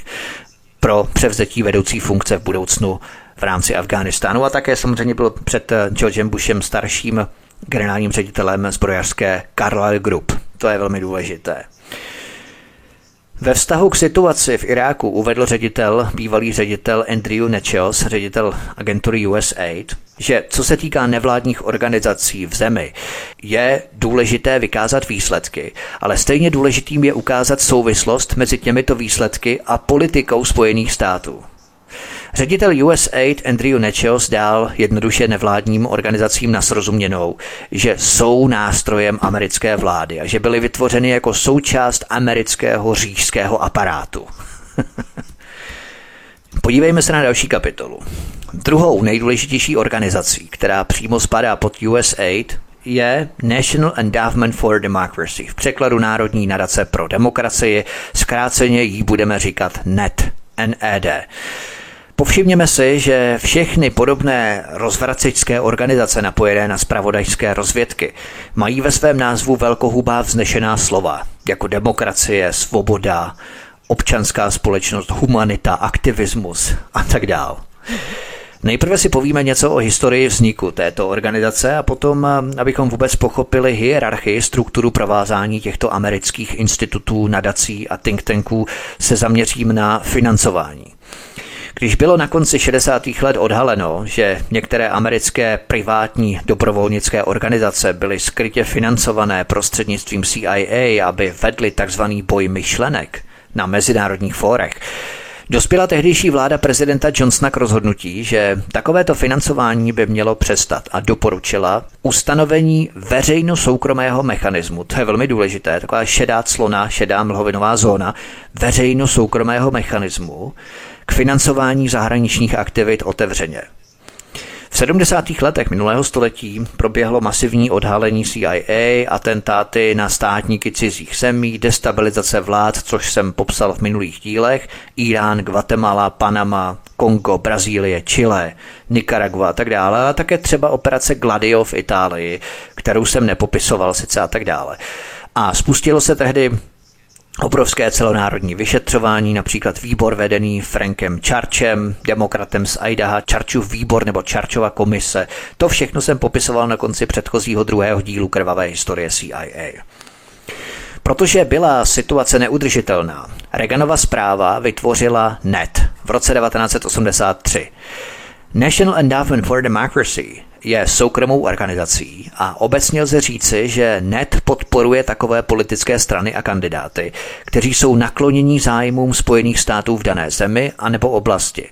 pro převzetí vedoucí funkce v budoucnu v rámci Afghánistánu a také samozřejmě byl před Georgem Bushem starším generálním ředitelem zbrojařské Carlyle Group. To je velmi důležité. Ve vztahu k situaci v Iráku uvedl ředitel, bývalý ředitel Andrew Nechels, ředitel agentury USAID, že co se týká nevládních organizací v zemi, je důležité vykázat výsledky, ale stejně důležitým je ukázat souvislost mezi těmito výsledky a politikou Spojených států. Ředitel USAID Andrew Nechos dal jednoduše nevládním organizacím na srozuměnou, že jsou nástrojem americké vlády a že byly vytvořeny jako součást amerického říšského aparátu. Podívejme se na další kapitolu. Druhou nejdůležitější organizací, která přímo spadá pod USAID, je National Endowment for Democracy, v překladu Národní nadace pro demokracii, zkráceně jí budeme říkat NED. NED. Povšimněme si, že všechny podobné rozvracičské organizace napojené na spravodajské rozvědky mají ve svém názvu velkohubá vznešená slova, jako demokracie, svoboda, občanská společnost, humanita, aktivismus a tak dál. Nejprve si povíme něco o historii vzniku této organizace a potom, abychom vůbec pochopili hierarchii, strukturu provázání těchto amerických institutů, nadací a think tanků, se zaměřím na financování. Když bylo na konci 60. let odhaleno, že některé americké privátní dobrovolnické organizace byly skrytě financované prostřednictvím CIA, aby vedly tzv. boj myšlenek na mezinárodních fórech, Dospěla tehdejší vláda prezidenta Johnsona k rozhodnutí, že takovéto financování by mělo přestat a doporučila ustanovení veřejno-soukromého mechanismu. To je velmi důležité, taková šedá clona, šedá mlhovinová zóna veřejno-soukromého mechanismu, k financování zahraničních aktivit otevřeně. V 70. letech minulého století proběhlo masivní odhalení CIA, atentáty na státníky cizích zemí, destabilizace vlád, což jsem popsal v minulých dílech, Irán, Guatemala, Panama, Kongo, Brazílie, Chile, Nicaragua a tak dále, a také třeba operace Gladio v Itálii, kterou jsem nepopisoval sice a tak dále. A spustilo se tehdy obrovské celonárodní vyšetřování, například výbor vedený Frankem Čarčem, demokratem z Idaha, Čarčův výbor nebo Čarčova komise. To všechno jsem popisoval na konci předchozího druhého dílu krvavé historie CIA. Protože byla situace neudržitelná, Reaganova zpráva vytvořila NET v roce 1983. National Endowment for Democracy je soukromou organizací a obecně lze říci, že NET podporuje takové politické strany a kandidáty, kteří jsou naklonění zájmům Spojených států v dané zemi anebo oblasti.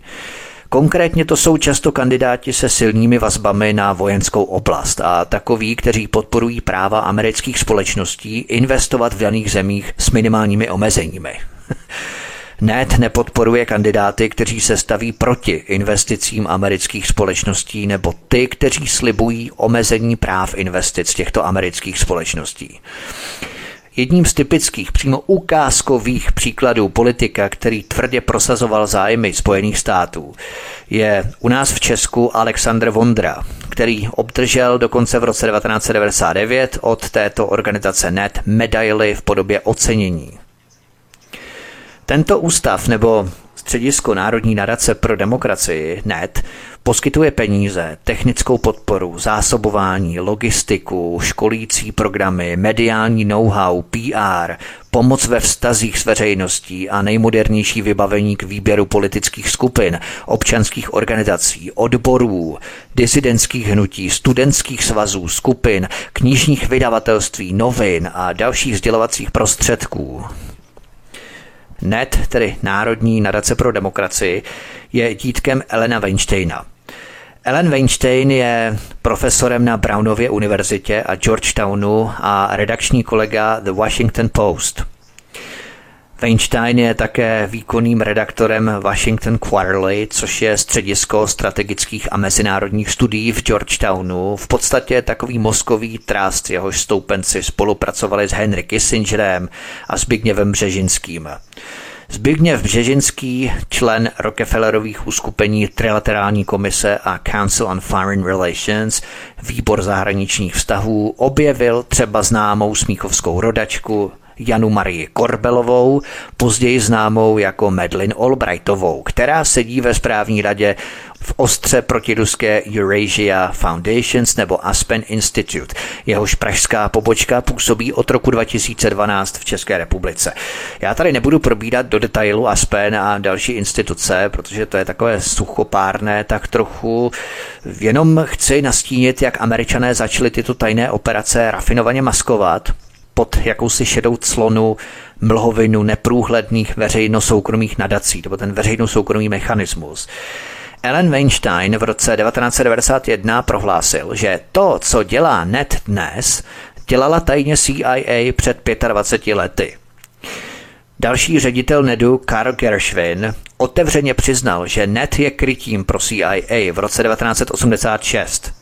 Konkrétně to jsou často kandidáti se silnými vazbami na vojenskou oblast a takoví, kteří podporují práva amerických společností investovat v daných zemích s minimálními omezeními. NET nepodporuje kandidáty, kteří se staví proti investicím amerických společností nebo ty, kteří slibují omezení práv investic těchto amerických společností. Jedním z typických, přímo ukázkových příkladů politika, který tvrdě prosazoval zájmy Spojených států, je u nás v Česku Aleksandr Vondra, který obdržel dokonce v roce 1999 od této organizace NET medaily v podobě ocenění. Tento ústav nebo Středisko Národní nadace pro demokracii NET poskytuje peníze, technickou podporu, zásobování, logistiku, školící programy, mediální know-how, PR, pomoc ve vztazích s veřejností a nejmodernější vybavení k výběru politických skupin, občanských organizací, odborů, disidentských hnutí, studentských svazů, skupin, knižních vydavatelství, novin a dalších sdělovacích prostředků. NET, tedy Národní nadace pro demokracii, je dítkem Elena Weinsteina. Ellen Weinstein je profesorem na Brownově univerzitě a Georgetownu a redakční kolega The Washington Post – Weinstein je také výkonným redaktorem Washington Quarterly, což je středisko strategických a mezinárodních studií v Georgetownu. V podstatě takový mozkový trást, jehož stoupenci spolupracovali s Henry Kissingerem a Zbigněvem Břežinským. Zbigněv Břežinský, člen Rockefellerových uskupení Trilaterální komise a Council on Foreign Relations, výbor zahraničních vztahů, objevil třeba známou smíchovskou rodačku Janu Marii Korbelovou, později známou jako Medlin Albrightovou, která sedí ve správní radě v ostře protiruské Eurasia Foundations nebo Aspen Institute. Jehož pražská pobočka působí od roku 2012 v České republice. Já tady nebudu probídat do detailu Aspen a další instituce, protože to je takové suchopárné, tak trochu jenom chci nastínit, jak američané začali tyto tajné operace rafinovaně maskovat pod jakousi šedou clonu mlhovinu neprůhledných veřejno-soukromých nadací, nebo ten veřejno-soukromý mechanismus. Ellen Weinstein v roce 1991 prohlásil, že to, co dělá NET dnes, dělala tajně CIA před 25 lety. Další ředitel NEDu Karl Gershwin otevřeně přiznal, že NET je krytím pro CIA v roce 1986.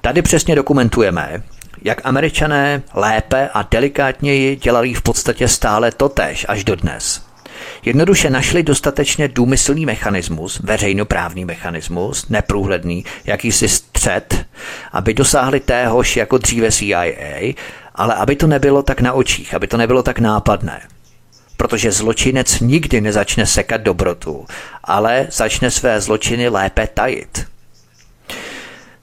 Tady přesně dokumentujeme, jak američané lépe a delikátněji dělali v podstatě stále totéž až do dnes. Jednoduše našli dostatečně důmyslný mechanismus, veřejnoprávní mechanismus, neprůhledný, jakýsi střed, aby dosáhli téhož jako dříve CIA, ale aby to nebylo tak na očích, aby to nebylo tak nápadné. Protože zločinec nikdy nezačne sekat dobrotu, ale začne své zločiny lépe tajit.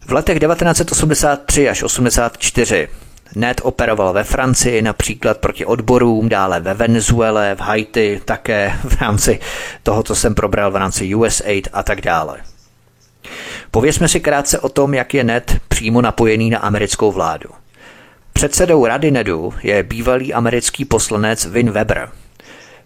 V letech 1983 až 84 Ned operoval ve Francii například proti odborům, dále ve Venezuele, v Haiti, také v rámci toho, co jsem probral v rámci USAID a tak dále. Povězme si krátce o tom, jak je Ned přímo napojený na americkou vládu. Předsedou rady Nedu je bývalý americký poslanec Vin Weber –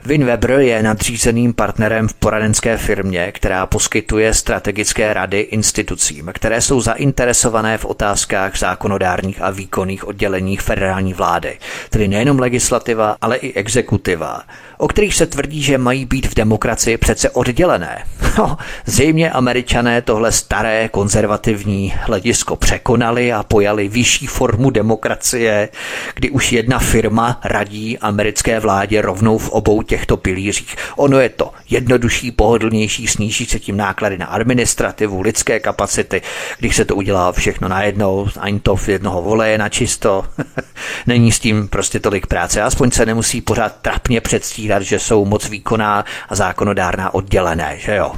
Vin Weber je nadřízeným partnerem v poradenské firmě, která poskytuje strategické rady institucím, které jsou zainteresované v otázkách zákonodárních a výkonných odděleních federální vlády, tedy nejenom legislativa, ale i exekutiva, o kterých se tvrdí, že mají být v demokracii přece oddělené. No, zřejmě američané tohle staré konzervativní hledisko překonali a pojali vyšší formu demokracie, kdy už jedna firma radí americké vládě rovnou v obou těchto pilířích. Ono je to jednodušší, pohodlnější, sníží se tím náklady na administrativu, lidské kapacity, když se to udělá všechno najednou, ani to v jednoho voleje na čisto. Není s tím prostě tolik práce, aspoň se nemusí pořád trapně předstírat, že jsou moc výkonná a zákonodárná oddělené, že jo?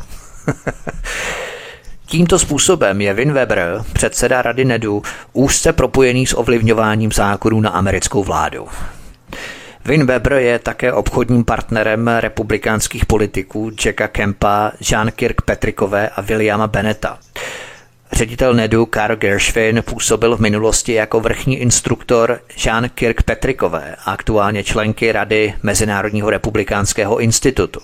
Tímto způsobem je Vin Weber, předseda Rady NEDu, úzce propojený s ovlivňováním zákonů na americkou vládu. Vin Weber je také obchodním partnerem republikánských politiků Jacka Kempa, Jean Kirkpatrickové a Williama Beneta. Ředitel NEDu Karl Gershwin působil v minulosti jako vrchní instruktor Jean Kirkpatrickové a aktuálně členky Rady Mezinárodního republikánského institutu.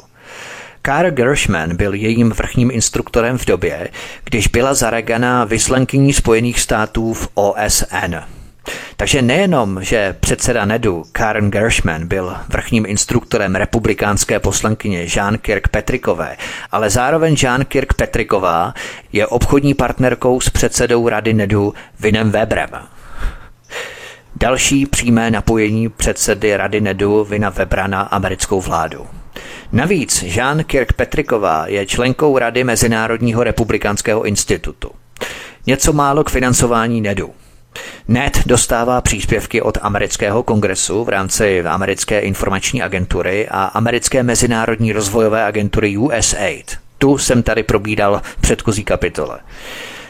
Karl Gershman byl jejím vrchním instruktorem v době, když byla za Reagana vyslankyní Spojených států v OSN. Takže nejenom, že předseda NEDu Karen Gershman byl vrchním instruktorem republikánské poslankyně Jean Kirkpatrickové, ale zároveň Jean Kirkpatricková je obchodní partnerkou s předsedou rady NEDu Vinem Weberem. Další přímé napojení předsedy rady NEDu Vina Webera na americkou vládu. Navíc Jean Kirkpatricková je členkou Rady Mezinárodního republikánského institutu. Něco málo k financování NEDu. NET dostává příspěvky od amerického kongresu v rámci americké informační agentury a americké mezinárodní rozvojové agentury USAID. Tu jsem tady probídal v předchozí kapitole.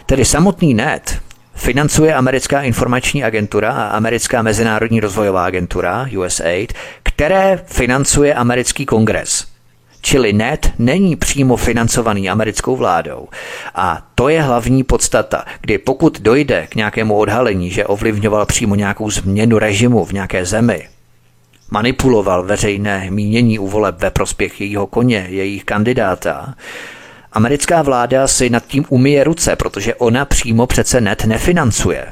Tedy samotný NET financuje americká informační agentura a americká mezinárodní rozvojová agentura USAID, které financuje americký kongres. Čili NET není přímo financovaný americkou vládou. A to je hlavní podstata, kdy pokud dojde k nějakému odhalení, že ovlivňoval přímo nějakou změnu režimu v nějaké zemi, manipuloval veřejné mínění u voleb ve prospěch jejího koně, jejich kandidáta, americká vláda si nad tím umíje ruce, protože ona přímo přece net nefinancuje.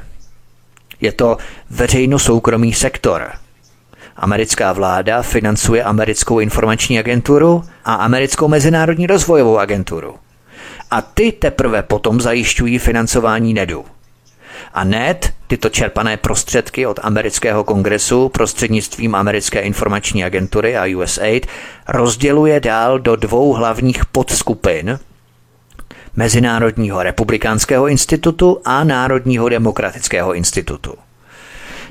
Je to veřejno-soukromý sektor – Americká vláda financuje americkou informační agenturu a americkou mezinárodní rozvojovou agenturu. A ty teprve potom zajišťují financování NEDu. A NED tyto čerpané prostředky od amerického kongresu prostřednictvím americké informační agentury a USAID rozděluje dál do dvou hlavních podskupin Mezinárodního republikánského institutu a Národního demokratického institutu.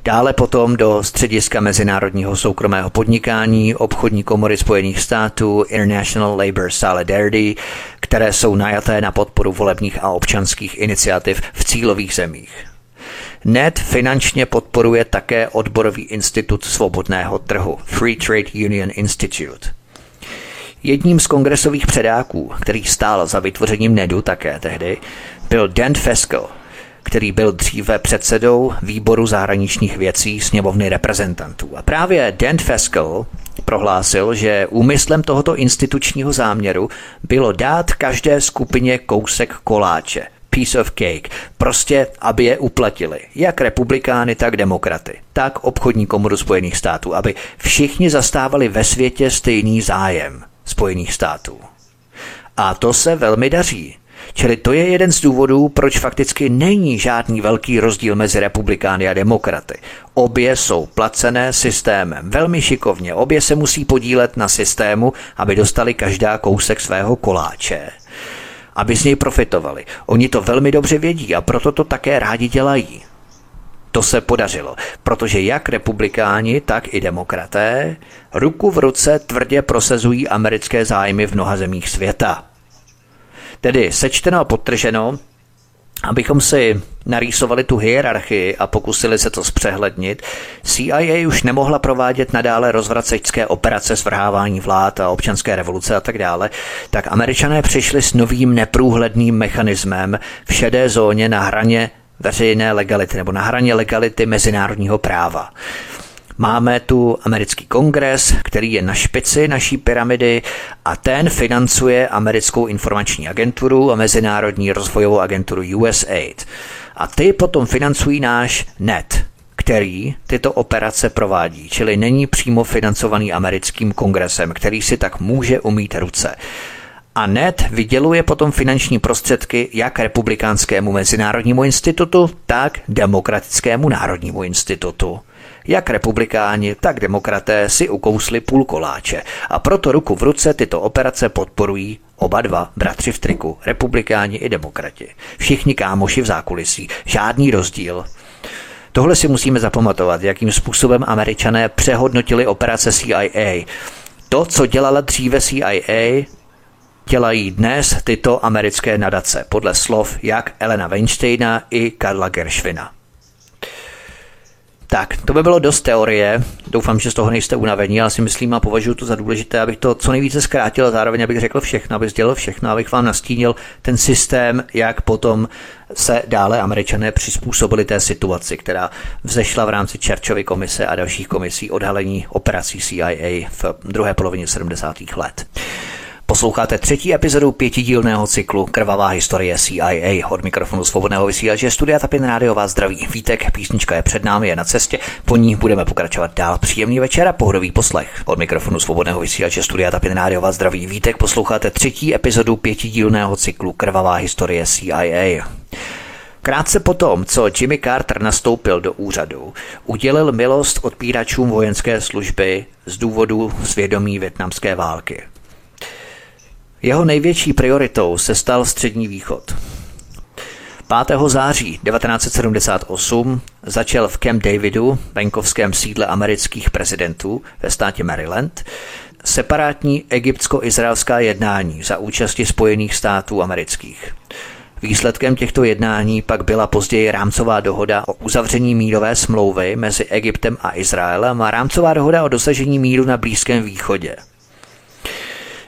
Dále potom do střediska mezinárodního soukromého podnikání, obchodní komory Spojených států, International Labour Solidarity, které jsou najaté na podporu volebních a občanských iniciativ v cílových zemích. NET finančně podporuje také odborový institut svobodného trhu Free Trade Union Institute. Jedním z kongresových předáků, který stál za vytvořením NEDu také tehdy, byl Dan Fesco, který byl dříve předsedou výboru zahraničních věcí sněmovny reprezentantů. A právě Dan Feskel prohlásil, že úmyslem tohoto institučního záměru bylo dát každé skupině kousek koláče, piece of cake, prostě aby je uplatili, jak republikány, tak demokraty, tak obchodní komoru Spojených států, aby všichni zastávali ve světě stejný zájem Spojených států. A to se velmi daří. Čili to je jeden z důvodů, proč fakticky není žádný velký rozdíl mezi republikány a demokraty. Obě jsou placené systémem, velmi šikovně, obě se musí podílet na systému, aby dostali každá kousek svého koláče aby z něj profitovali. Oni to velmi dobře vědí a proto to také rádi dělají. To se podařilo, protože jak republikáni, tak i demokraté ruku v ruce tvrdě prosazují americké zájmy v mnoha zemích světa. Tedy sečteno a potrženo, Abychom si narýsovali tu hierarchii a pokusili se to zpřehlednit, CIA už nemohla provádět nadále rozvracečské operace svrhávání vlád a občanské revoluce a tak dále, tak američané přišli s novým neprůhledným mechanismem v šedé zóně na hraně veřejné legality nebo na hraně legality mezinárodního práva. Máme tu americký kongres, který je na špici naší pyramidy a ten financuje americkou informační agenturu a mezinárodní rozvojovou agenturu USAID. A ty potom financují náš NET, který tyto operace provádí, čili není přímo financovaný americkým kongresem, který si tak může umít ruce. A NET vyděluje potom finanční prostředky jak republikánskému mezinárodnímu institutu, tak demokratickému národnímu institutu. Jak republikáni, tak demokraté si ukousli půl koláče a proto ruku v ruce tyto operace podporují oba dva bratři v triku, republikáni i demokrati. Všichni kámoši v zákulisí, žádný rozdíl. Tohle si musíme zapamatovat, jakým způsobem američané přehodnotili operace CIA. To, co dělala dříve CIA, dělají dnes tyto americké nadace, podle slov jak Elena Weinsteina i Karla Gershwina. Tak, to by bylo dost teorie. Doufám, že z toho nejste unavení. Já si myslím a považuji to za důležité, abych to co nejvíce zkrátil a zároveň abych řekl všechno, abych sdělil všechno, abych vám nastínil ten systém, jak potom se dále američané přizpůsobili té situaci, která vzešla v rámci Churchovy komise a dalších komisí odhalení operací CIA v druhé polovině 70. let. Posloucháte třetí epizodu pětidílného cyklu Krvavá historie CIA. Od mikrofonu svobodného vysílače Studia Tapin Rádio vás zdraví Vítek, písnička je před námi, je na cestě, po ní budeme pokračovat dál. Příjemný večer a pohodový poslech. Od mikrofonu svobodného vysílače Studia Tapin Rádio vás zdraví Vítek, posloucháte třetí epizodu pětidílného cyklu Krvavá historie CIA. Krátce potom, co Jimmy Carter nastoupil do úřadu, udělil milost odpíračům vojenské služby z důvodu svědomí větnamské války. Jeho největší prioritou se stal Střední východ. 5. září 1978 začal v Camp Davidu, venkovském sídle amerických prezidentů ve státě Maryland, separátní egyptsko-izraelská jednání za účasti Spojených států amerických. Výsledkem těchto jednání pak byla později rámcová dohoda o uzavření mírové smlouvy mezi Egyptem a Izraelem a rámcová dohoda o dosažení míru na Blízkém východě –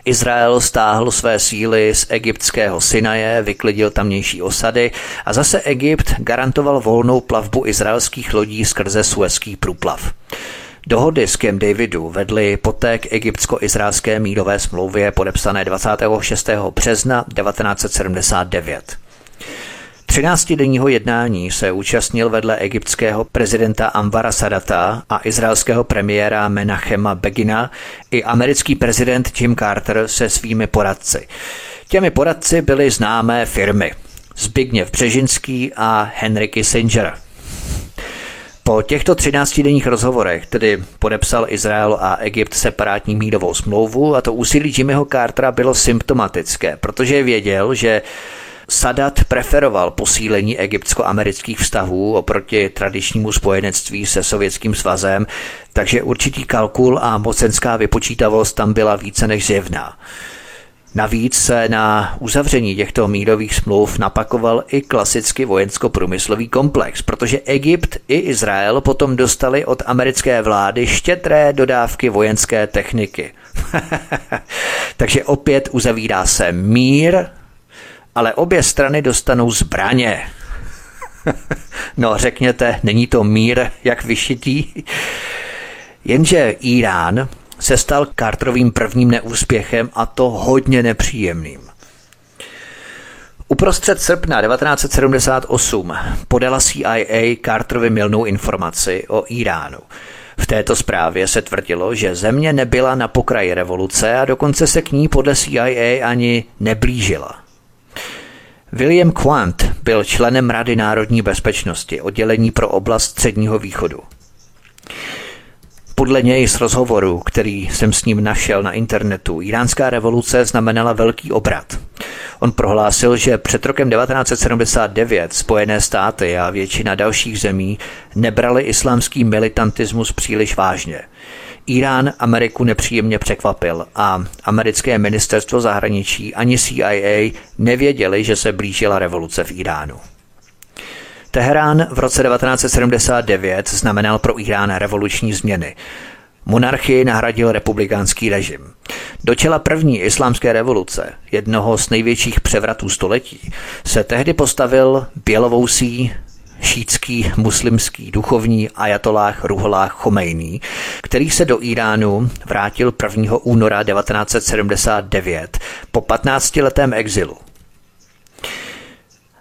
Izrael stáhl své síly z egyptského Sinaje, vyklidil tamnější osady a zase Egypt garantoval volnou plavbu izraelských lodí skrze Suezký průplav. Dohody s Kem Davidu vedly poté k egyptsko-izraelské mírové smlouvě podepsané 26. března 1979. 13-denního jednání se účastnil vedle egyptského prezidenta Anvara Sadata a izraelského premiéra Menachema Begina i americký prezident Jim Carter se svými poradci. Těmi poradci byly známé firmy Zbigněv Břežinský a Henry Kissinger. Po těchto 13-denních rozhovorech tedy podepsal Izrael a Egypt separátní mírovou smlouvu a to úsilí Jimmyho Cartera bylo symptomatické, protože věděl, že Sadat preferoval posílení egyptsko-amerických vztahů oproti tradičnímu spojenectví se Sovětským svazem, takže určitý kalkul a mocenská vypočítavost tam byla více než zjevná. Navíc se na uzavření těchto mírových smluv napakoval i klasicky vojensko-průmyslový komplex, protože Egypt i Izrael potom dostali od americké vlády štětré dodávky vojenské techniky. Takže opět uzavírá se mír ale obě strany dostanou zbraně. no řekněte, není to mír jak vyšitý? Jenže Irán se stal Carterovým prvním neúspěchem a to hodně nepříjemným. Uprostřed srpna 1978 podala CIA Carterovi milnou informaci o Iránu. V této zprávě se tvrdilo, že země nebyla na pokraji revoluce a dokonce se k ní podle CIA ani neblížila. William Quant byl členem Rady národní bezpečnosti, oddělení pro oblast Středního východu. Podle něj z rozhovoru, který jsem s ním našel na internetu, iránská revoluce znamenala velký obrat. On prohlásil, že před rokem 1979 Spojené státy a většina dalších zemí nebrali islámský militantismus příliš vážně – Irán Ameriku nepříjemně překvapil a americké ministerstvo zahraničí ani CIA nevěděli, že se blížila revoluce v Iránu. Teherán v roce 1979 znamenal pro Irán revoluční změny. Monarchii nahradil republikánský režim. Do čela první islámské revoluce, jednoho z největších převratů století, se tehdy postavil bělovousý šítský muslimský duchovní ajatolách Ruholách Chomejný, který se do Iránu vrátil 1. února 1979 po 15-letém exilu.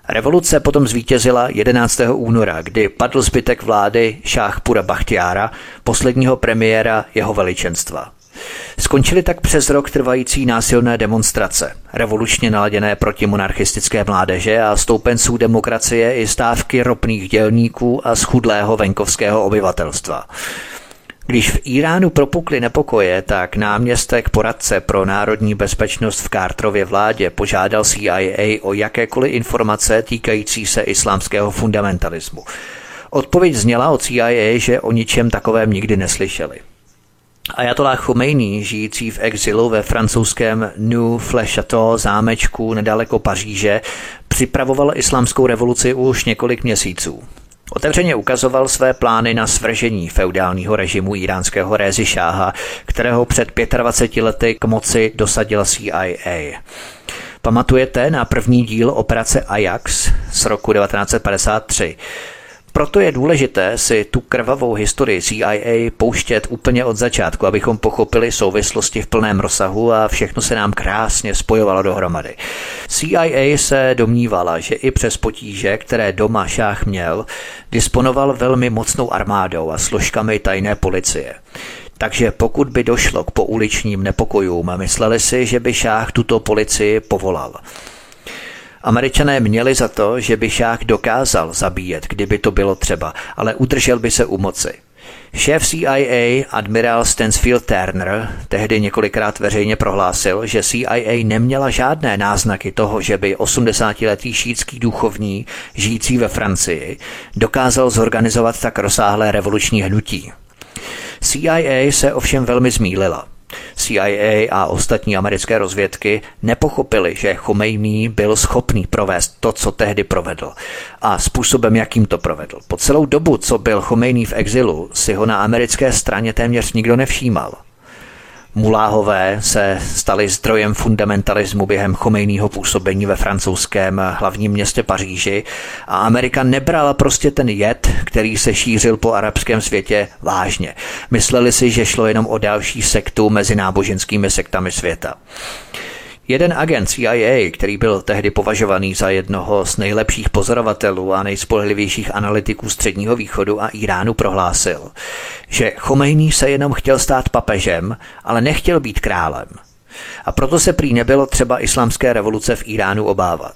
Revoluce potom zvítězila 11. února, kdy padl zbytek vlády Šáhpura Bachtiára, posledního premiéra jeho veličenstva. Skončily tak přes rok trvající násilné demonstrace, revolučně naladěné proti monarchistické mládeže a stoupenců demokracie i stávky ropných dělníků a schudlého venkovského obyvatelstva. Když v Iránu propukly nepokoje, tak náměstek poradce pro národní bezpečnost v Carterově vládě požádal CIA o jakékoliv informace týkající se islámského fundamentalismu. Odpověď zněla od CIA, že o ničem takovém nikdy neslyšeli. Ayatollah Khomeini, žijící v exilu ve francouzském New Flechateau zámečku nedaleko Paříže, připravoval islámskou revoluci už několik měsíců. Otevřeně ukazoval své plány na svržení feudálního režimu iránského Rézy Šáha, kterého před 25 lety k moci dosadila CIA. Pamatujete na první díl operace Ajax z roku 1953? Proto je důležité si tu krvavou historii CIA pouštět úplně od začátku, abychom pochopili souvislosti v plném rozsahu a všechno se nám krásně spojovalo dohromady. CIA se domnívala, že i přes potíže, které doma šách měl, disponoval velmi mocnou armádou a složkami tajné policie. Takže pokud by došlo k pouličním nepokojům, mysleli si, že by šách tuto policii povolal. Američané měli za to, že by šák dokázal zabíjet, kdyby to bylo třeba, ale udržel by se u moci. Šéf CIA, admirál Stansfield Turner, tehdy několikrát veřejně prohlásil, že CIA neměla žádné náznaky toho, že by 80-letý šítský duchovní, žijící ve Francii, dokázal zorganizovat tak rozsáhlé revoluční hnutí. CIA se ovšem velmi zmílila. CIA a ostatní americké rozvědky nepochopili, že Chomejný byl schopný provést to, co tehdy provedl a způsobem, jakým to provedl. Po celou dobu, co byl Chomejný v exilu, si ho na americké straně téměř nikdo nevšímal. Muláhové se stali zdrojem fundamentalismu během chomejného působení ve francouzském hlavním městě Paříži a Amerika nebrala prostě ten jed, který se šířil po arabském světě, vážně. Mysleli si, že šlo jenom o další sektu mezi náboženskými sektami světa. Jeden agent CIA, který byl tehdy považovaný za jednoho z nejlepších pozorovatelů a nejspolehlivějších analytiků Středního východu a Iránu, prohlásil, že Chomejný se jenom chtěl stát papežem, ale nechtěl být králem. A proto se prý nebylo třeba islámské revoluce v Iránu obávat.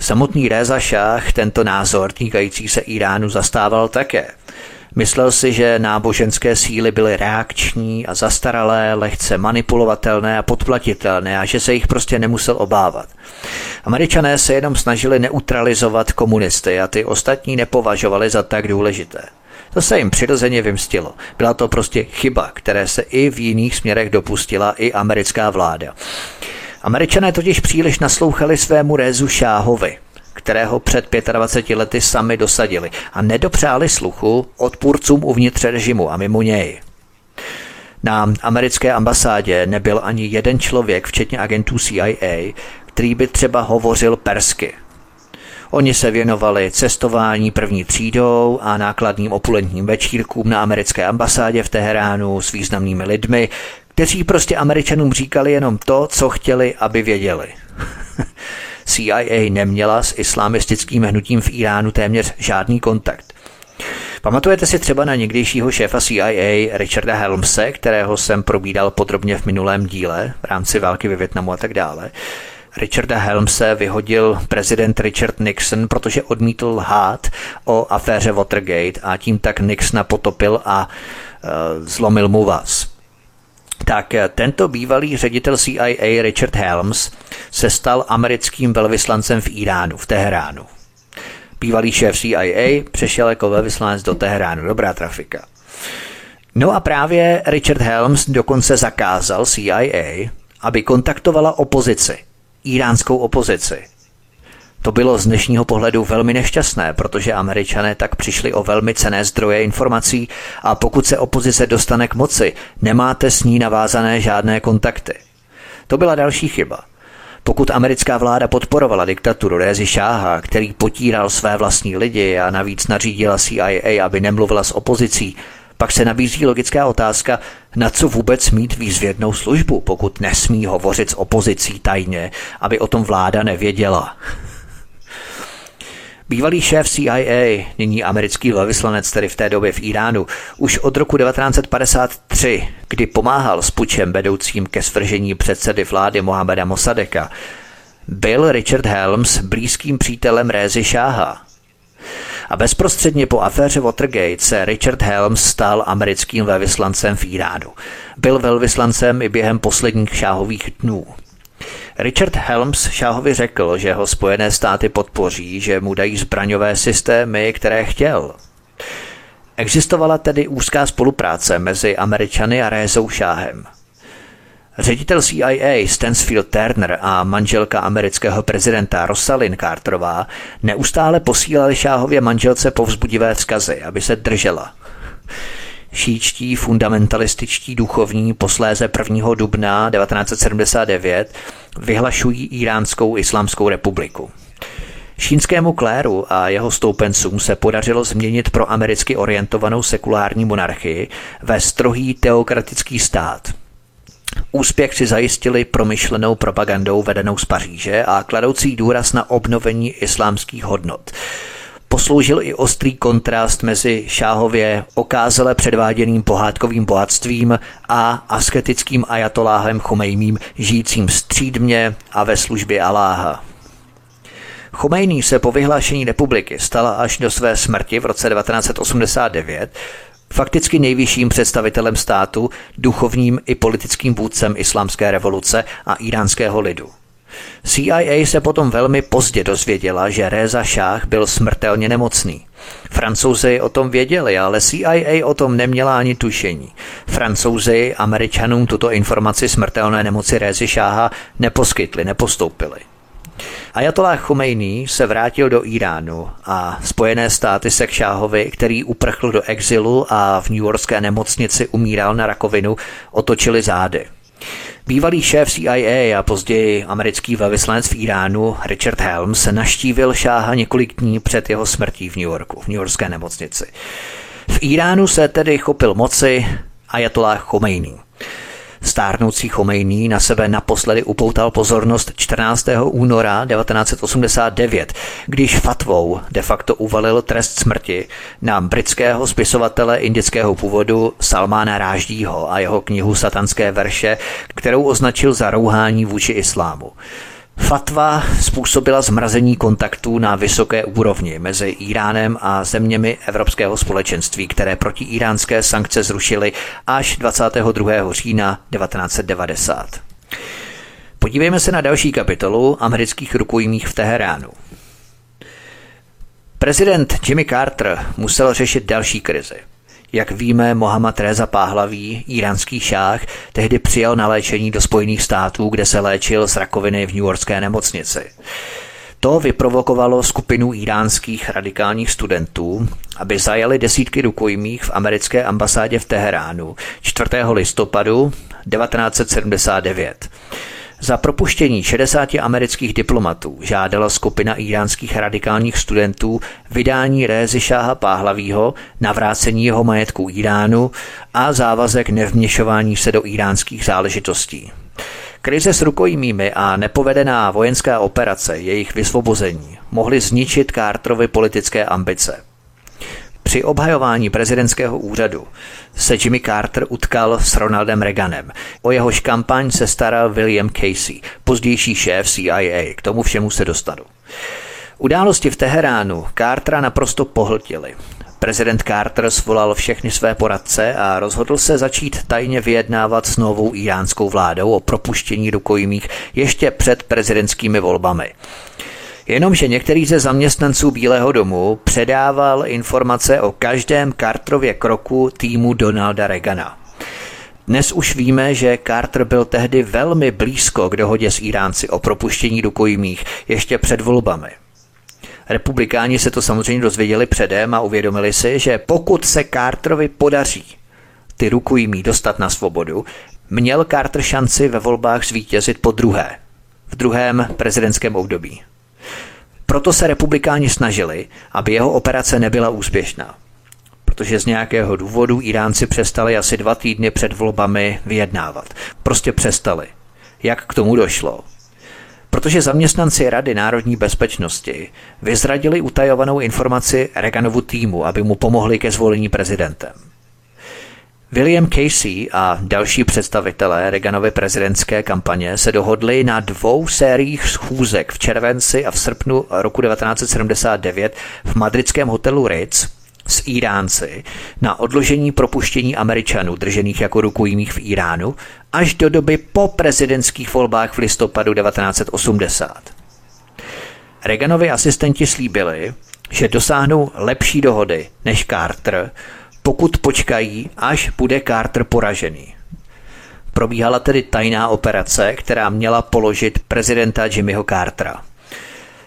Samotný Reza Šách tento názor týkající se Iránu zastával také – Myslel si, že náboženské síly byly reakční a zastaralé, lehce manipulovatelné a podplatitelné a že se jich prostě nemusel obávat. Američané se jenom snažili neutralizovat komunisty a ty ostatní nepovažovali za tak důležité. To se jim přirozeně vymstilo. Byla to prostě chyba, které se i v jiných směrech dopustila i americká vláda. Američané totiž příliš naslouchali svému rézu Šáhovi, kterého před 25 lety sami dosadili a nedopřáli sluchu odpůrcům uvnitř režimu a mimo něj. Na americké ambasádě nebyl ani jeden člověk, včetně agentů CIA, který by třeba hovořil persky. Oni se věnovali cestování první třídou a nákladním opulentním večírkům na americké ambasádě v Teheránu s významnými lidmi, kteří prostě američanům říkali jenom to, co chtěli, aby věděli. CIA neměla s islamistickým hnutím v Iránu téměř žádný kontakt. Pamatujete si třeba na někdejšího šéfa CIA Richarda Helmse, kterého jsem probídal podrobně v minulém díle v rámci války ve Větnamu a tak dále. Richarda Helmse vyhodil prezident Richard Nixon, protože odmítl lhát o aféře Watergate a tím tak Nixona potopil a uh, zlomil mu vás tak eh, tento bývalý ředitel CIA Richard Helms se stal americkým velvyslancem v Iránu, v Teheránu. Bývalý šéf CIA přešel jako velvyslanec do Teheránu. Dobrá trafika. No a právě Richard Helms dokonce zakázal CIA, aby kontaktovala opozici, iránskou opozici, to bylo z dnešního pohledu velmi nešťastné, protože američané tak přišli o velmi cené zdroje informací a pokud se opozice dostane k moci, nemáte s ní navázané žádné kontakty. To byla další chyba. Pokud americká vláda podporovala diktaturu Rézy Šáha, který potíral své vlastní lidi a navíc nařídila CIA, aby nemluvila s opozicí, pak se nabízí logická otázka, na co vůbec mít výzvědnou službu, pokud nesmí hovořit s opozicí tajně, aby o tom vláda nevěděla. Bývalý šéf CIA, nyní americký velvyslanec tedy v té době v Iránu, už od roku 1953, kdy pomáhal s pučem vedoucím ke svržení předsedy vlády Mohameda Mossadeka, byl Richard Helms blízkým přítelem Rézy Šáha. A bezprostředně po aféře Watergate se Richard Helms stal americkým velvyslancem v Iránu. Byl velvyslancem i během posledních šáhových dnů. Richard Helms Šáhovi řekl, že ho Spojené státy podpoří, že mu dají zbraňové systémy, které chtěl. Existovala tedy úzká spolupráce mezi Američany a Rézou Šáhem. Ředitel CIA Stansfield Turner a manželka amerického prezidenta Rosalind Carterová neustále posílali Šáhově manželce povzbudivé vzkazy, aby se držela. Šíčtí fundamentalističtí duchovní posléze 1. dubna 1979 vyhlašují Iránskou islámskou republiku. Šínskému kléru a jeho stoupencům se podařilo změnit pro americky orientovanou sekulární monarchii ve strohý teokratický stát. Úspěch si zajistili promyšlenou propagandou vedenou z Paříže a kladoucí důraz na obnovení islámských hodnot – posloužil i ostrý kontrast mezi šáhově okázale předváděným pohádkovým bohatstvím a asketickým ajatoláhem Chomejmím, žijícím střídmě a ve službě Aláha. Chomejný se po vyhlášení republiky stala až do své smrti v roce 1989 fakticky nejvyšším představitelem státu, duchovním i politickým vůdcem islámské revoluce a iránského lidu. CIA se potom velmi pozdě dozvěděla, že Reza Šách byl smrtelně nemocný. Francouzi o tom věděli, ale CIA o tom neměla ani tušení. Francouzi američanům tuto informaci smrtelné nemoci Rézy Šáha neposkytli, nepostoupili. Ayatollah Khomeini se vrátil do Iránu a Spojené státy se k Šáhovi, který uprchl do exilu a v New Yorkské nemocnici umíral na rakovinu, otočili zády. Bývalý šéf CIA a později americký velvyslanec v Iránu Richard Helms naštívil šáha několik dní před jeho smrtí v New Yorku, v New Yorkské nemocnici. V Iránu se tedy chopil moci Ayatollah Khomeini. Stárnoucí Chomejný na sebe naposledy upoutal pozornost 14. února 1989, když fatvou de facto uvalil trest smrti na britského spisovatele indického původu Salmána Ráždího a jeho knihu Satanské verše, kterou označil za rouhání vůči islámu. Fatva způsobila zmrazení kontaktů na vysoké úrovni mezi Iránem a zeměmi Evropského společenství, které proti iránské sankce zrušily až 22. října 1990. Podívejme se na další kapitolu amerických rukojmích v Teheránu. Prezident Jimmy Carter musel řešit další krizi. Jak víme, Mohammad Reza Páhlaví, iránský šách, tehdy přijal na léčení do Spojených států, kde se léčil z rakoviny v New Yorkské nemocnici. To vyprovokovalo skupinu iránských radikálních studentů, aby zajali desítky rukojmích v americké ambasádě v Teheránu 4. listopadu 1979. Za propuštění 60 amerických diplomatů žádala skupina iránských radikálních studentů vydání Rézy Šáha Páhlavího, navrácení jeho majetku Iránu a závazek nevměšování se do iránských záležitostí. Krize s rukojmími a nepovedená vojenská operace, jejich vysvobození, mohly zničit Carterovy politické ambice. Při obhajování prezidentského úřadu se Jimmy Carter utkal s Ronaldem Reaganem. O jehož kampaň se staral William Casey, pozdější šéf CIA. K tomu všemu se dostanu. Události v Teheránu Cartera naprosto pohltily. Prezident Carter svolal všechny své poradce a rozhodl se začít tajně vyjednávat s novou iránskou vládou o propuštění rukojmích ještě před prezidentskými volbami. Jenomže některý ze zaměstnanců Bílého domu předával informace o každém Carterově kroku týmu Donalda Reagana. Dnes už víme, že Carter byl tehdy velmi blízko k dohodě s Iránci o propuštění rukojmích ještě před volbami. Republikáni se to samozřejmě dozvěděli předem a uvědomili si, že pokud se Carterovi podaří ty rukojmí dostat na svobodu, měl Carter šanci ve volbách zvítězit po druhé, v druhém prezidentském období. Proto se republikáni snažili, aby jeho operace nebyla úspěšná. Protože z nějakého důvodu Iránci přestali asi dva týdny před volbami vyjednávat. Prostě přestali. Jak k tomu došlo? protože zaměstnanci Rady národní bezpečnosti vyzradili utajovanou informaci Reaganovu týmu, aby mu pomohli ke zvolení prezidentem. William Casey a další představitelé Reaganovy prezidentské kampaně se dohodli na dvou sériích schůzek v červenci a v srpnu roku 1979 v madridském hotelu Ritz s Iránci na odložení propuštění Američanů držených jako rukojmích v Iránu až do doby po prezidentských volbách v listopadu 1980. Reaganovi asistenti slíbili, že dosáhnou lepší dohody než Carter, pokud počkají, až bude Carter poražený. Probíhala tedy tajná operace, která měla položit prezidenta Jimmyho Cartera.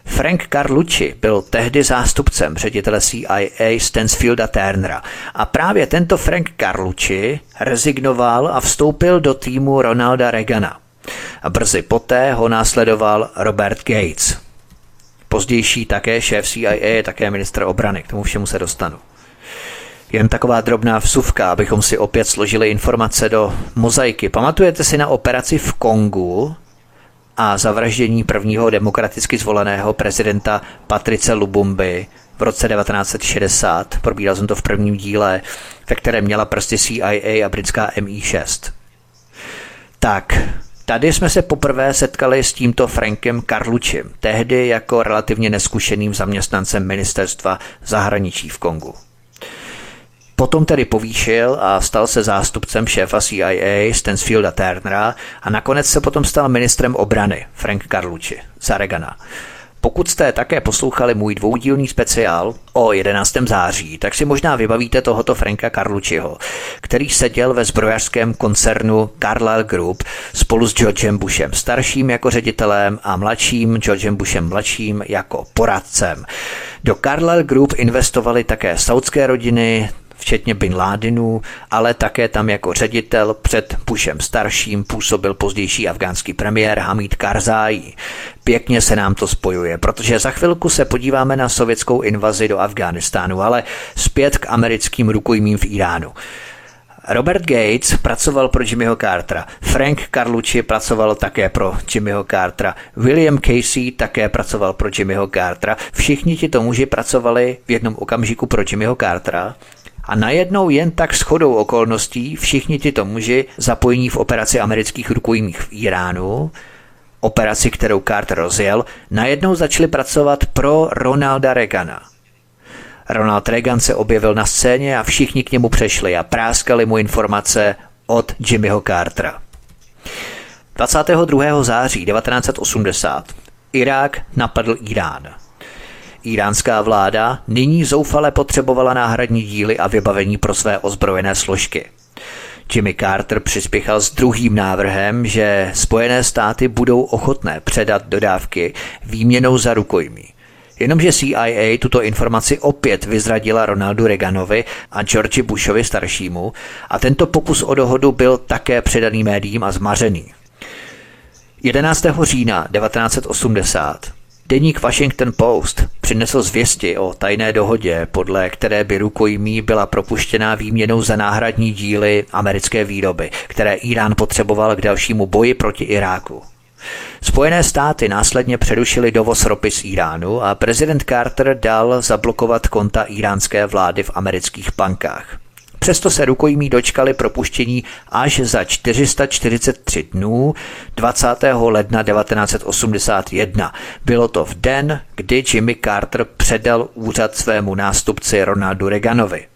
Frank Carlucci byl tehdy zástupcem ředitele CIA Stansfielda Turnera a právě tento Frank Carlucci rezignoval a vstoupil do týmu Ronalda Reagana. A brzy poté ho následoval Robert Gates. Pozdější také šéf CIA, také ministr obrany, k tomu všemu se dostanu. Jen taková drobná vsuvka, abychom si opět složili informace do mozaiky. Pamatujete si na operaci v Kongu a zavraždění prvního demokraticky zvoleného prezidenta Patrice Lubumby v roce 1960. Probíral jsem to v prvním díle, ve kterém měla prsty CIA a britská MI6. Tak, Tady jsme se poprvé setkali s tímto Frankem Karlučem, tehdy jako relativně neskušeným zaměstnancem ministerstva zahraničí v Kongu. Potom tedy povýšil a stal se zástupcem šéfa CIA Stansfielda Turnera a nakonec se potom stal ministrem obrany Frank Carlucci za Reagana. Pokud jste také poslouchali můj dvoudílný speciál o 11. září, tak si možná vybavíte tohoto Franka Carlucciho, který seděl ve zbrojařském koncernu Carlyle Group spolu s Georgem Bushem starším jako ředitelem a mladším Georgem Bushem mladším jako poradcem. Do Carlyle Group investovali také saudské rodiny, včetně Bin Ládinu, ale také tam jako ředitel před Bushem starším působil pozdější afgánský premiér Hamid Karzai. Pěkně se nám to spojuje, protože za chvilku se podíváme na sovětskou invazi do Afghánistánu, ale zpět k americkým rukojmím v Iránu. Robert Gates pracoval pro Jimmyho Cartera, Frank Carlucci pracoval také pro Jimmyho Cartera, William Casey také pracoval pro Jimmyho Cartera. Všichni ti to muži pracovali v jednom okamžiku pro Jimmyho Cartera a najednou jen tak shodou okolností všichni tyto muži zapojení v operaci amerických rukojmích v Iránu, operaci, kterou Carter rozjel, najednou začali pracovat pro Ronalda Reagana. Ronald Reagan se objevil na scéně a všichni k němu přešli a práskali mu informace od Jimmyho Cartera. 22. září 1980 Irák napadl Irán. Iránská vláda nyní zoufale potřebovala náhradní díly a vybavení pro své ozbrojené složky. Jimmy Carter přispěchal s druhým návrhem, že Spojené státy budou ochotné předat dodávky výměnou za rukojmí. Jenomže CIA tuto informaci opět vyzradila Ronaldu Reaganovi a George Bushovi staršímu a tento pokus o dohodu byl také předaný médiím a zmařený. 11. října 1980 Deník Washington Post přinesl zvěsti o tajné dohodě, podle které by rukojmí byla propuštěná výměnou za náhradní díly americké výroby, které Irán potřeboval k dalšímu boji proti Iráku. Spojené státy následně přerušili dovoz ropy z Iránu a prezident Carter dal zablokovat konta iránské vlády v amerických bankách. Přesto se rukojmí dočkali propuštění až za 443 dnů 20. ledna 1981. Bylo to v den, kdy Jimmy Carter předal úřad svému nástupci Ronaldu Reaganovi.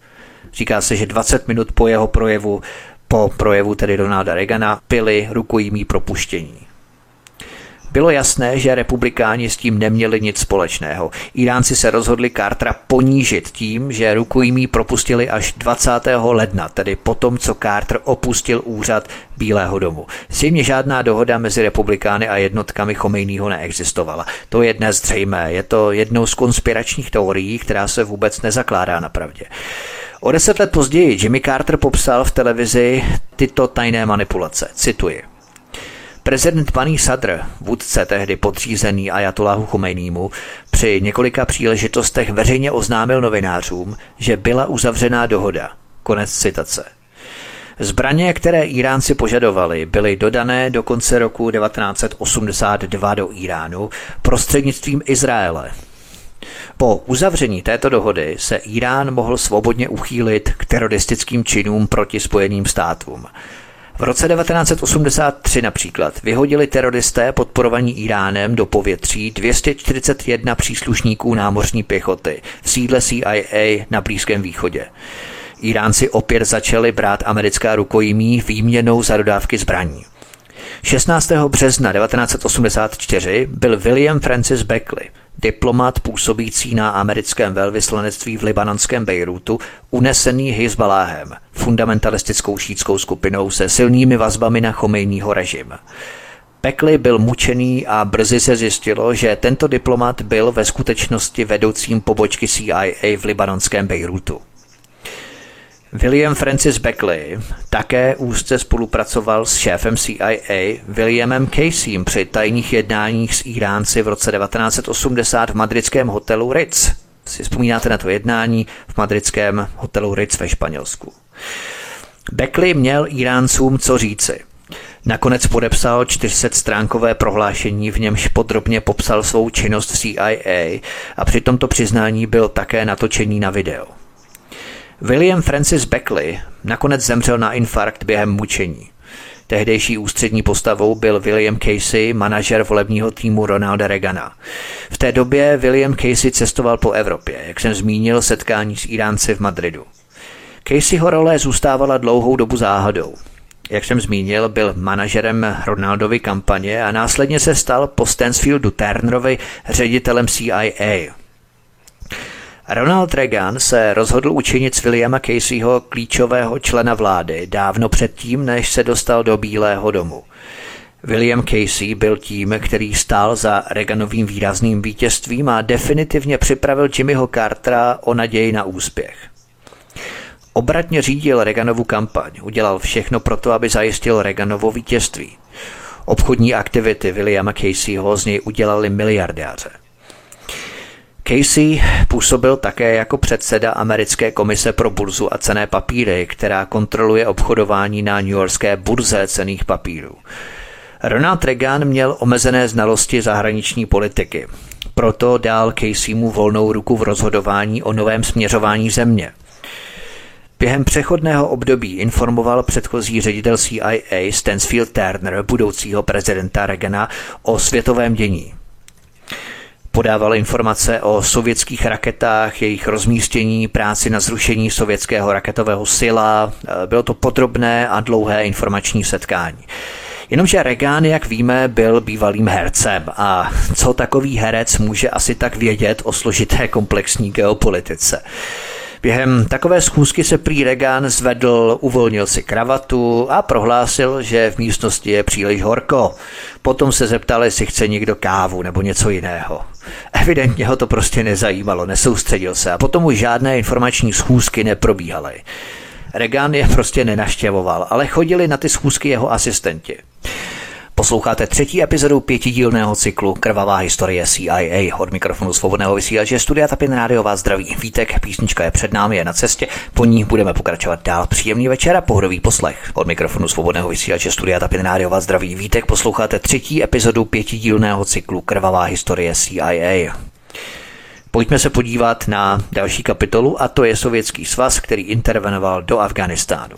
Říká se, že 20 minut po jeho projevu, po projevu tedy Ronalda Reagana, byli rukojmí propuštění. Bylo jasné, že republikáni s tím neměli nic společného. Iránci se rozhodli Cartera ponížit tím, že rukojmí propustili až 20. ledna, tedy potom, co Carter opustil úřad Bílého domu. Zřejmě žádná dohoda mezi republikány a jednotkami Chomejního neexistovala. To je dnes zřejmé. Je to jednou z konspiračních teorií, která se vůbec nezakládá na pravdě. O deset let později Jimmy Carter popsal v televizi tyto tajné manipulace. Cituji. Prezident Paní Sadr, vůdce tehdy podřízený Ajatoláhu Chomejnýmu, při několika příležitostech veřejně oznámil novinářům, že byla uzavřená dohoda. Konec citace. Zbraně, které Iránci požadovali, byly dodané do konce roku 1982 do Iránu prostřednictvím Izraele. Po uzavření této dohody se Irán mohl svobodně uchýlit k teroristickým činům proti Spojeným státům. V roce 1983 například vyhodili teroristé podporovaní Iránem do povětří 241 příslušníků námořní pěchoty v sídle CIA na Blízkém východě. Iránci opět začali brát americká rukojmí výměnou za dodávky zbraní. 16. března 1984 byl William Francis Beckley, diplomat působící na americkém velvyslanectví v libanonském Bejrutu, unesený Hezbaláhem, fundamentalistickou šítskou skupinou se silnými vazbami na Chomejního režim. Pekli byl mučený a brzy se zjistilo, že tento diplomat byl ve skutečnosti vedoucím pobočky CIA v libanonském Bejrutu. William Francis Beckley také úzce spolupracoval s šéfem CIA Williamem Caseym při tajných jednáních s Iránci v roce 1980 v madridském hotelu Ritz. Si vzpomínáte na to jednání v madridském hotelu Ritz ve Španělsku. Beckley měl Iráncům co říci. Nakonec podepsal 400-stránkové prohlášení, v němž podrobně popsal svou činnost CIA a při tomto přiznání byl také natočený na video. William Francis Beckley nakonec zemřel na infarkt během mučení. Tehdejší ústřední postavou byl William Casey, manažer volebního týmu Ronalda Reagana. V té době William Casey cestoval po Evropě, jak jsem zmínil setkání s Iránci v Madridu. Caseyho role zůstávala dlouhou dobu záhadou. Jak jsem zmínil, byl manažerem Ronaldovy kampaně a následně se stal po Stansfieldu Turnerovi ředitelem CIA. Ronald Reagan se rozhodl učinit z Williama Caseyho klíčového člena vlády dávno předtím, než se dostal do Bílého domu. William Casey byl tím, který stál za Reaganovým výrazným vítězstvím a definitivně připravil Jimmyho Cartera o naději na úspěch. Obratně řídil Reaganovu kampaň, udělal všechno pro to, aby zajistil Reaganovo vítězství. Obchodní aktivity Williama Caseyho z něj udělali miliardáře. Casey působil také jako předseda Americké komise pro burzu a cené papíry, která kontroluje obchodování na New Yorkské burze cených papírů. Ronald Reagan měl omezené znalosti zahraniční politiky. Proto dal Caseymu volnou ruku v rozhodování o novém směřování země. Během přechodného období informoval předchozí ředitel CIA Stansfield Turner, budoucího prezidenta Reagana, o světovém dění podával informace o sovětských raketách, jejich rozmístění, práci na zrušení sovětského raketového sila. Bylo to podrobné a dlouhé informační setkání. Jenomže Reagan, jak víme, byl bývalým hercem a co takový herec může asi tak vědět o složité komplexní geopolitice. Během takové schůzky se prý Reagan zvedl, uvolnil si kravatu a prohlásil, že v místnosti je příliš horko. Potom se zeptal, jestli chce někdo kávu nebo něco jiného. Evidentně ho to prostě nezajímalo, nesoustředil se a potom už žádné informační schůzky neprobíhaly. Reagan je prostě nenaštěvoval, ale chodili na ty schůzky jeho asistenti. Posloucháte třetí epizodu pětidílného cyklu Krvavá historie CIA. Od mikrofonu svobodného vysílače Studia Tapin Radio vás zdraví. Vítek, písnička je před námi, je na cestě, po ní budeme pokračovat dál. Příjemný večer a pohodový poslech. Od mikrofonu svobodného vysílače Studia Tapin Radio vás zdraví. Vítek, posloucháte třetí epizodu pětidílného cyklu Krvavá historie CIA. Pojďme se podívat na další kapitolu a to je Sovětský svaz, který intervenoval do Afganistánu.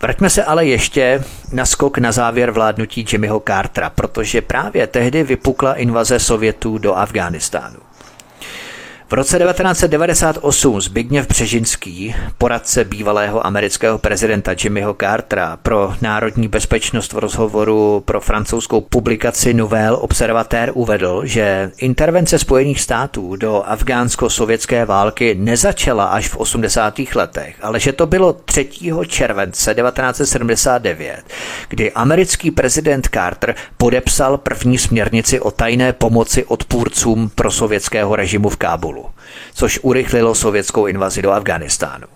Vraťme se ale ještě na skok na závěr vládnutí Jimmyho Cartera, protože právě tehdy vypukla invaze Sovětů do Afghánistánu. V roce 1998 Zbigněv Břežinský, poradce bývalého amerického prezidenta Jimmyho Cartera pro národní bezpečnost v rozhovoru pro francouzskou publikaci Nouvelle Observateur uvedl, že intervence Spojených států do afgánsko-sovětské války nezačala až v 80. letech, ale že to bylo 3. července 1979, kdy americký prezident Carter podepsal první směrnici o tajné pomoci odpůrcům pro sovětského režimu v Kábulu což urychlilo sovětskou invazi do Afganistánu.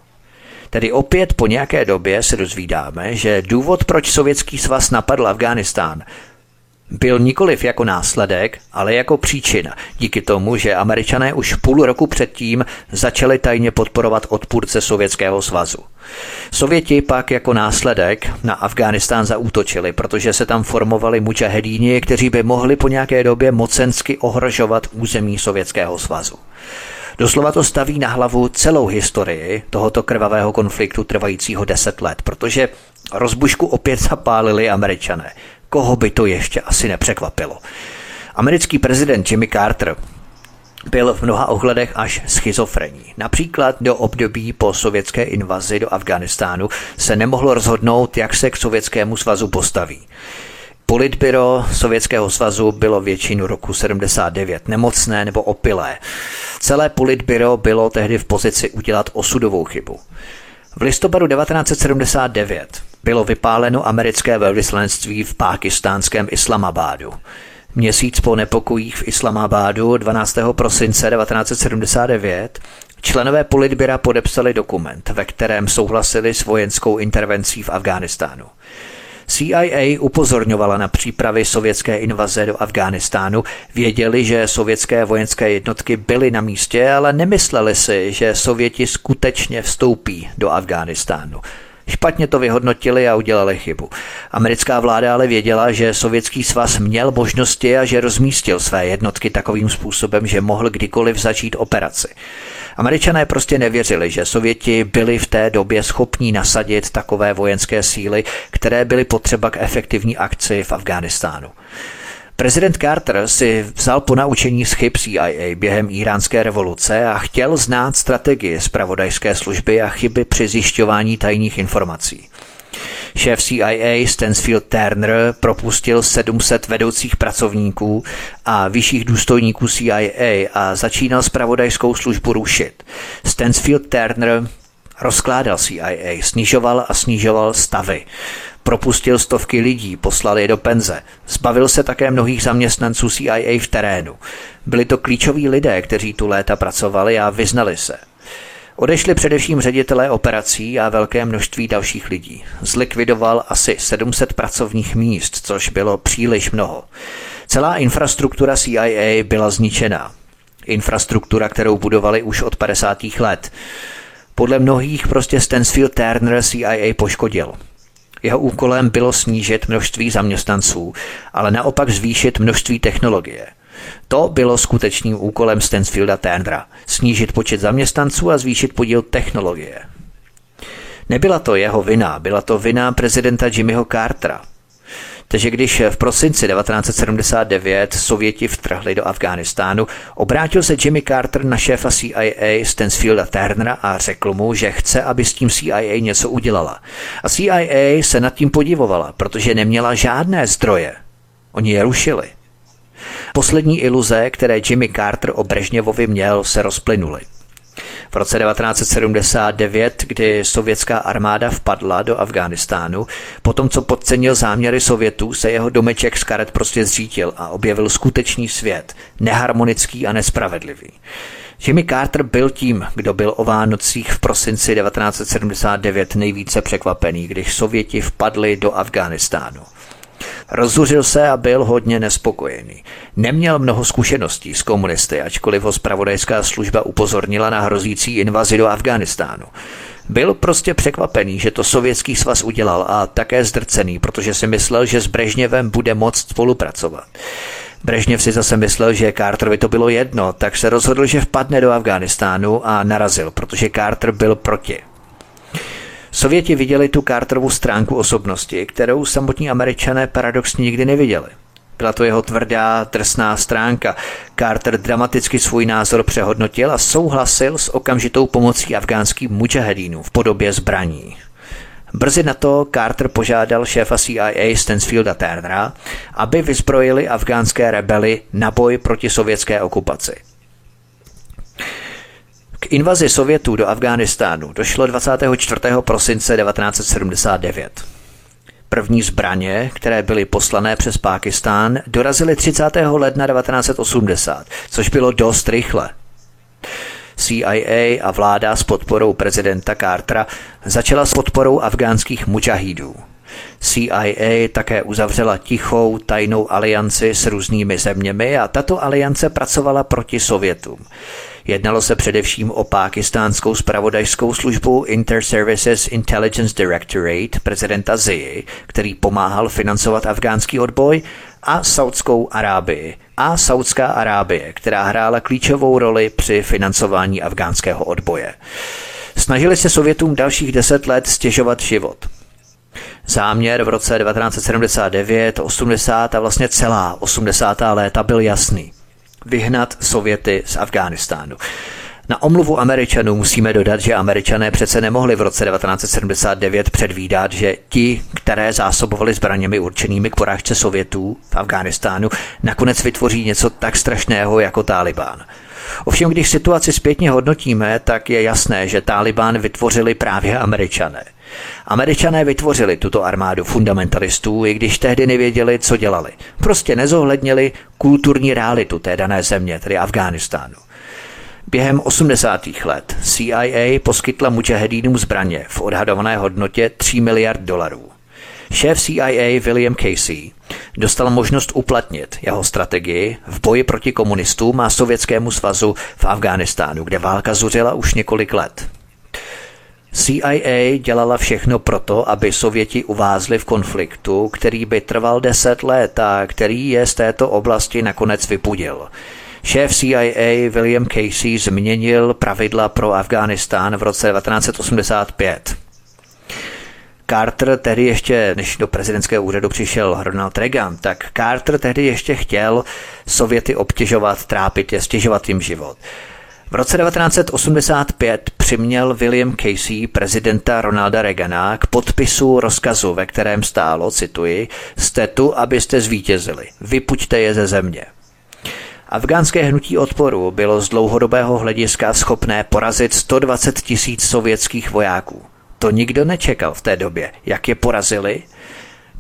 Tedy opět po nějaké době se dozvídáme, že důvod, proč Sovětský svaz napadl Afghánistán, byl nikoliv jako následek, ale jako příčina, díky tomu, že američané už půl roku předtím začali tajně podporovat odpůrce Sovětského svazu. Sověti pak jako následek na Afghánistán zaútočili, protože se tam formovali mučahedíni, kteří by mohli po nějaké době mocensky ohrožovat území Sovětského svazu. Doslova to staví na hlavu celou historii tohoto krvavého konfliktu trvajícího deset let, protože rozbušku opět zapálili američané. Koho by to ještě asi nepřekvapilo? Americký prezident Jimmy Carter byl v mnoha ohledech až schizofrení. Například do období po sovětské invazi do Afganistánu se nemohlo rozhodnout, jak se k Sovětskému svazu postaví. Politbyro Sovětského svazu bylo většinu roku 79 nemocné nebo opilé. Celé politbyro bylo tehdy v pozici udělat osudovou chybu. V listopadu 1979 bylo vypáleno americké velvyslanectví v pákistánském Islamabádu. Měsíc po nepokojích v Islamabádu 12. prosince 1979 členové politbyra podepsali dokument, ve kterém souhlasili s vojenskou intervencí v Afghánistánu. CIA upozorňovala na přípravy sovětské invaze do Afghánistánu. Věděli, že sovětské vojenské jednotky byly na místě, ale nemysleli si, že Sověti skutečně vstoupí do Afghánistánu. Špatně to vyhodnotili a udělali chybu. Americká vláda ale věděla, že Sovětský svaz měl možnosti a že rozmístil své jednotky takovým způsobem, že mohl kdykoliv začít operaci. Američané prostě nevěřili, že Sověti byli v té době schopní nasadit takové vojenské síly, které byly potřeba k efektivní akci v Afghánistánu. Prezident Carter si vzal po naučení z chyb CIA během iránské revoluce a chtěl znát strategii zpravodajské služby a chyby při zjišťování tajných informací. Šéf CIA Stansfield Turner propustil 700 vedoucích pracovníků a vyšších důstojníků CIA a začínal spravodajskou službu rušit. Stansfield Turner rozkládal CIA, snižoval a snižoval stavy. Propustil stovky lidí, poslal je do penze. Zbavil se také mnohých zaměstnanců CIA v terénu. Byli to klíčoví lidé, kteří tu léta pracovali a vyznali se. Odešli především ředitelé operací a velké množství dalších lidí. Zlikvidoval asi 700 pracovních míst, což bylo příliš mnoho. Celá infrastruktura CIA byla zničená. Infrastruktura, kterou budovali už od 50. let. Podle mnohých prostě Stansfield Turner CIA poškodil. Jeho úkolem bylo snížit množství zaměstnanců, ale naopak zvýšit množství technologie – to bylo skutečným úkolem Stansfielda Turnera – snížit počet zaměstnanců a zvýšit podíl technologie. Nebyla to jeho vina, byla to vina prezidenta Jimmyho Cartera. Takže když v prosinci 1979 Sověti vtrhli do Afghánistánu, obrátil se Jimmy Carter na šéfa CIA Stansfielda Turnera a řekl mu, že chce, aby s tím CIA něco udělala. A CIA se nad tím podivovala, protože neměla žádné zdroje. Oni je rušili. Poslední iluze, které Jimmy Carter o Brežněvovi měl, se rozplynuly. V roce 1979, kdy sovětská armáda vpadla do Afghánistánu, potom co podcenil záměry Sovětů, se jeho domeček z karet prostě zřítil a objevil skutečný svět, neharmonický a nespravedlivý. Jimmy Carter byl tím, kdo byl o Vánocích v prosinci 1979 nejvíce překvapený, když Sověti vpadli do Afghánistánu. Rozzuřil se a byl hodně nespokojený. Neměl mnoho zkušeností s komunisty, ačkoliv ho spravodajská služba upozornila na hrozící invazi do Afghánistánu. Byl prostě překvapený, že to sovětský svaz udělal a také zdrcený, protože si myslel, že s Brežněvem bude moct spolupracovat. Brežněv si zase myslel, že Carterovi to bylo jedno, tak se rozhodl, že vpadne do Afghánistánu a narazil, protože Carter byl proti. Sověti viděli tu Carterovu stránku osobnosti, kterou samotní američané paradoxně nikdy neviděli. Byla to jeho tvrdá, drsná stránka. Carter dramaticky svůj názor přehodnotil a souhlasil s okamžitou pomocí afgánských mujahedínů v podobě zbraní. Brzy na to Carter požádal šéfa CIA Stansfielda Turnera, aby vyzbrojili afgánské rebely na boj proti sovětské okupaci. Invazi Sovětů do Afghánistánu došlo 24. prosince 1979. První zbraně, které byly poslané přes Pákistán, dorazily 30. ledna 1980, což bylo dost rychle. CIA a vláda s podporou prezidenta Cartera začala s podporou afgánských mučahídů. CIA také uzavřela tichou tajnou alianci s různými zeměmi a tato aliance pracovala proti Sovětům. Jednalo se především o pákistánskou spravodajskou službu Inter-Services Intelligence Directorate prezidenta Zii, který pomáhal financovat afgánský odboj, a Saudskou Arábii. A Saudská Arábie, která hrála klíčovou roli při financování afgánského odboje. Snažili se Sovětům dalších deset let stěžovat život. Záměr v roce 1979, 80 a vlastně celá 80. léta byl jasný vyhnat Sověty z Afghánistánu. Na omluvu Američanů musíme dodat, že Američané přece nemohli v roce 1979 předvídat, že ti, které zásobovali zbraněmi určenými k porážce Sovětů v Afghánistánu, nakonec vytvoří něco tak strašného jako Taliban. Ovšem, když situaci zpětně hodnotíme, tak je jasné, že Taliban vytvořili právě Američané. Američané vytvořili tuto armádu fundamentalistů, i když tehdy nevěděli, co dělali. Prostě nezohlednili kulturní realitu té dané země, tedy Afghánistánu. Během 80. let CIA poskytla mujahedínům zbraně v odhadované hodnotě 3 miliard dolarů. Šéf CIA William Casey dostal možnost uplatnit jeho strategii v boji proti komunistům a Sovětskému svazu v Afghánistánu, kde válka zuřila už několik let. CIA dělala všechno proto, aby Sověti uvázli v konfliktu, který by trval deset let a který je z této oblasti nakonec vypudil. Šéf CIA William Casey změnil pravidla pro Afghánistán v roce 1985. Carter tehdy ještě, než do prezidentského úřadu přišel Ronald Reagan, tak Carter tehdy ještě chtěl Sověty obtěžovat, trápit je, stěžovat jim život. V roce 1985 přiměl William Casey prezidenta Ronalda Reagana k podpisu rozkazu, ve kterém stálo, cituji, jste tu, abyste zvítězili, vypuďte je ze země. Afgánské hnutí odporu bylo z dlouhodobého hlediska schopné porazit 120 tisíc sovětských vojáků. To nikdo nečekal v té době. Jak je porazili?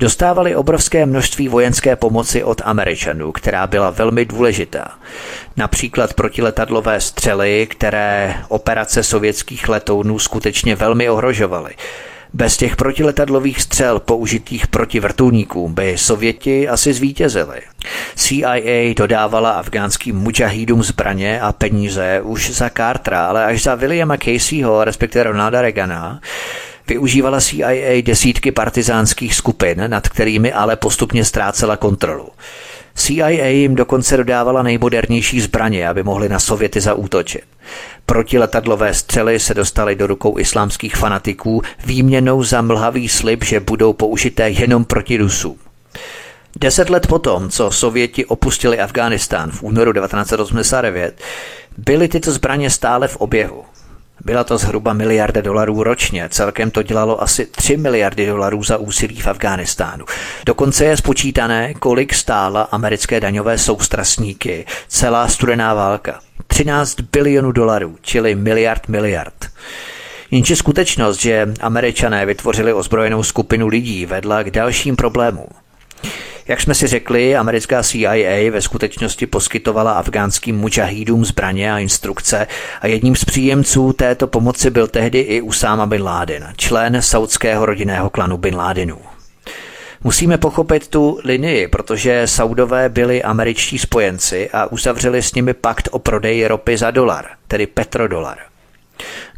Dostávali obrovské množství vojenské pomoci od Američanů, která byla velmi důležitá. Například protiletadlové střely, které operace sovětských letounů skutečně velmi ohrožovaly. Bez těch protiletadlových střel použitých proti vrtulníkům by Sověti asi zvítězili. CIA dodávala afgánským mujahídům zbraně a peníze už za Cartera, ale až za Williama Caseyho, respektive Ronalda Reagana, Využívala CIA desítky partizánských skupin, nad kterými ale postupně ztrácela kontrolu. CIA jim dokonce dodávala nejmodernější zbraně, aby mohli na Sověty zaútočit. Protiletadlové střely se dostaly do rukou islámských fanatiků výměnou za mlhavý slib, že budou použité jenom proti Rusům. Deset let potom, co Sověti opustili Afghánistán v únoru 1989, byly tyto zbraně stále v oběhu. Byla to zhruba miliarda dolarů ročně, celkem to dělalo asi 3 miliardy dolarů za úsilí v Afghánistánu. Dokonce je spočítané, kolik stála americké daňové soustrasníky celá studená válka. 13 bilionů dolarů, čili miliard miliard. Jenže skutečnost, že američané vytvořili ozbrojenou skupinu lidí, vedla k dalším problémům. Jak jsme si řekli, americká CIA ve skutečnosti poskytovala afgánským mujahídům zbraně a instrukce a jedním z příjemců této pomoci byl tehdy i Usama bin Laden, člen saudského rodinného klanu bin Ladenů. Musíme pochopit tu linii, protože Saudové byli američtí spojenci a uzavřeli s nimi pakt o prodeji ropy za dolar, tedy petrodolar.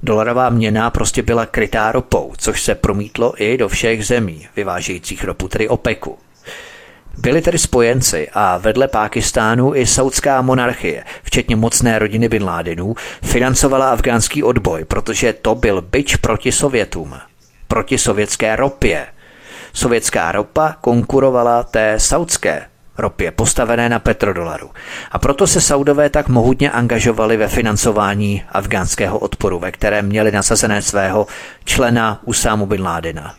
Dolarová měna prostě byla krytá ropou, což se promítlo i do všech zemí vyvážejících ropu, tedy OPECu. Byli tedy spojenci a vedle Pákistánu i saudská monarchie, včetně mocné rodiny Bin Ládinů, financovala afgánský odboj, protože to byl byč proti Sovětům, proti sovětské ropě. Sovětská ropa konkurovala té saudské ropě postavené na petrodolaru. A proto se Saudové tak mohutně angažovali ve financování afgánského odporu, ve kterém měli nasazené svého člena Usámu bin Ládina.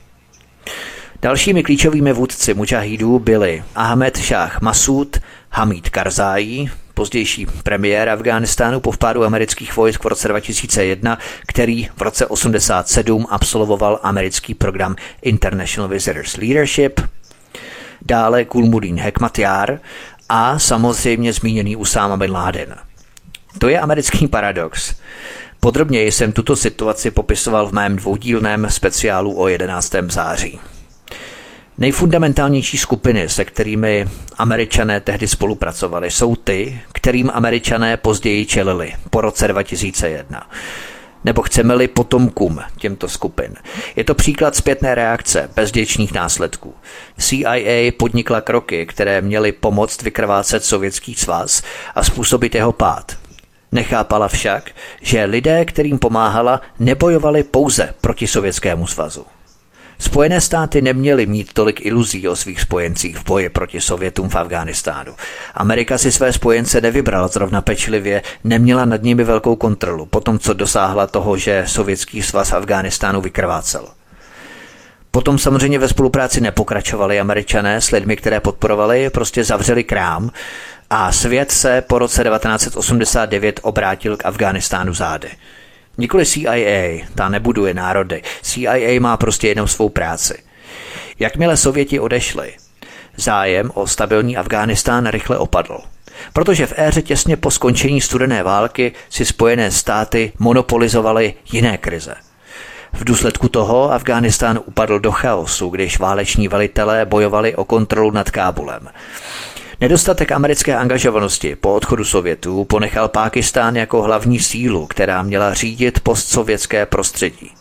Dalšími klíčovými vůdci mujahidů byli Ahmed Shah Masud, Hamid Karzai, pozdější premiér Afghánistánu po vpádu amerických vojsk v roce 2001, který v roce 87 absolvoval americký program International Visitors Leadership, dále Kulmudin Hekmatyar a samozřejmě zmíněný Usama bin Laden. To je americký paradox. Podrobněji jsem tuto situaci popisoval v mém dvoudílném speciálu o 11. září. Nejfundamentálnější skupiny, se kterými američané tehdy spolupracovali, jsou ty, kterým američané později čelili po roce 2001 nebo chceme-li potomkům těmto skupin. Je to příklad zpětné reakce bez děčných následků. CIA podnikla kroky, které měly pomoct vykrvácet sovětský svaz a způsobit jeho pád. Nechápala však, že lidé, kterým pomáhala, nebojovali pouze proti Sovětskému svazu. Spojené státy neměly mít tolik iluzí o svých spojencích v boji proti Sovětům v Afghánistánu. Amerika si své spojence nevybrala zrovna pečlivě, neměla nad nimi velkou kontrolu, potom co dosáhla toho, že sovětský svaz Afghánistánu vykrvácel. Potom samozřejmě ve spolupráci nepokračovali američané s lidmi, které podporovali, prostě zavřeli krám a svět se po roce 1989 obrátil k Afghánistánu zády. Nikoli CIA, ta nebuduje národy. CIA má prostě jenom svou práci. Jakmile Sověti odešli, zájem o stabilní Afghánistán rychle opadl. Protože v éře těsně po skončení studené války si Spojené státy monopolizovaly jiné krize. V důsledku toho Afghánistán upadl do chaosu, když váleční velitelé bojovali o kontrolu nad Kábulem. Nedostatek americké angažovanosti po odchodu Sovětů ponechal Pákistán jako hlavní sílu, která měla řídit postsovětské prostředí.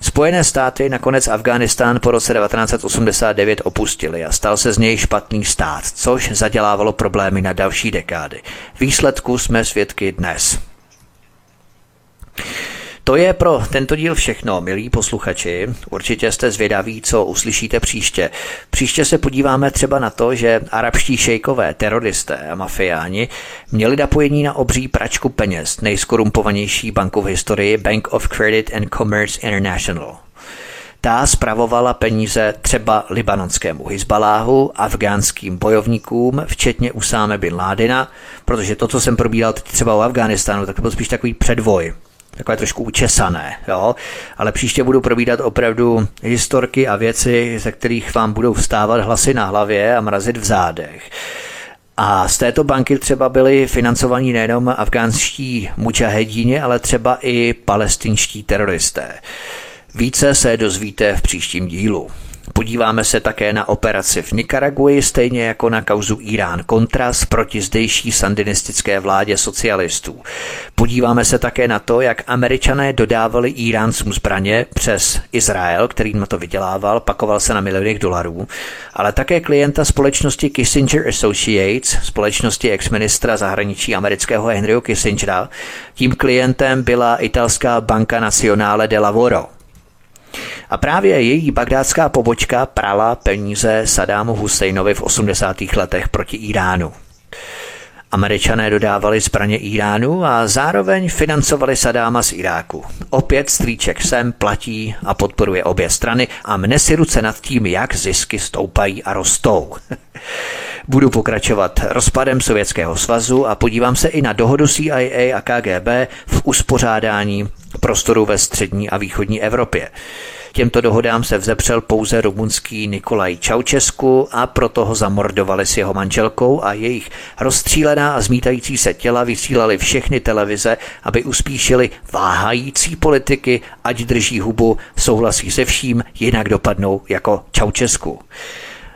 Spojené státy nakonec Afghánistán po roce 1989 opustili a stal se z něj špatný stát, což zadělávalo problémy na další dekády. Výsledku jsme svědky dnes. To je pro tento díl všechno, milí posluchači. Určitě jste zvědaví, co uslyšíte příště. Příště se podíváme třeba na to, že arabští šejkové, teroristé a mafiáni měli napojení na obří pračku peněz, nejskorumpovanější banku v historii Bank of Credit and Commerce International. Ta spravovala peníze třeba libanonskému Hizbaláhu, afgánským bojovníkům, včetně Usáme bin Ládina, protože to, co jsem probíral teď třeba o Afghánistánu, tak to byl spíš takový předvoj takové trošku učesané, jo? ale příště budu probídat opravdu historky a věci, ze kterých vám budou vstávat hlasy na hlavě a mrazit v zádech. A z této banky třeba byli financovaní nejenom afgánští mučahedíni, ale třeba i palestinští teroristé. Více se dozvíte v příštím dílu. Podíváme se také na operaci v Nikaraguji, stejně jako na kauzu Irán Kontras proti zdejší sandinistické vládě socialistů. Podíváme se také na to, jak američané dodávali Iráncům zbraně přes Izrael, který na to vydělával, pakoval se na milionech dolarů, ale také klienta společnosti Kissinger Associates, společnosti ex-ministra zahraničí amerického Henryho Kissingera. Tím klientem byla italská banka Nazionale de Lavoro. A právě její bagdátská pobočka prala peníze Sadámu Husseinovi v 80. letech proti Iránu. Američané dodávali zbraně Iránu a zároveň financovali Sadáma z Iráku. Opět strýček sem platí a podporuje obě strany a mne si ruce nad tím, jak zisky stoupají a rostou. Budu pokračovat rozpadem Sovětského svazu a podívám se i na dohodu CIA a KGB v uspořádání prostoru ve střední a východní Evropě. Těmto dohodám se vzepřel pouze rumunský Nikolaj Čaučesku a proto ho zamordovali s jeho manželkou a jejich rozstřílená a zmítající se těla vysílali všechny televize, aby uspíšili váhající politiky, ať drží hubu, souhlasí se vším, jinak dopadnou jako Čaučesku.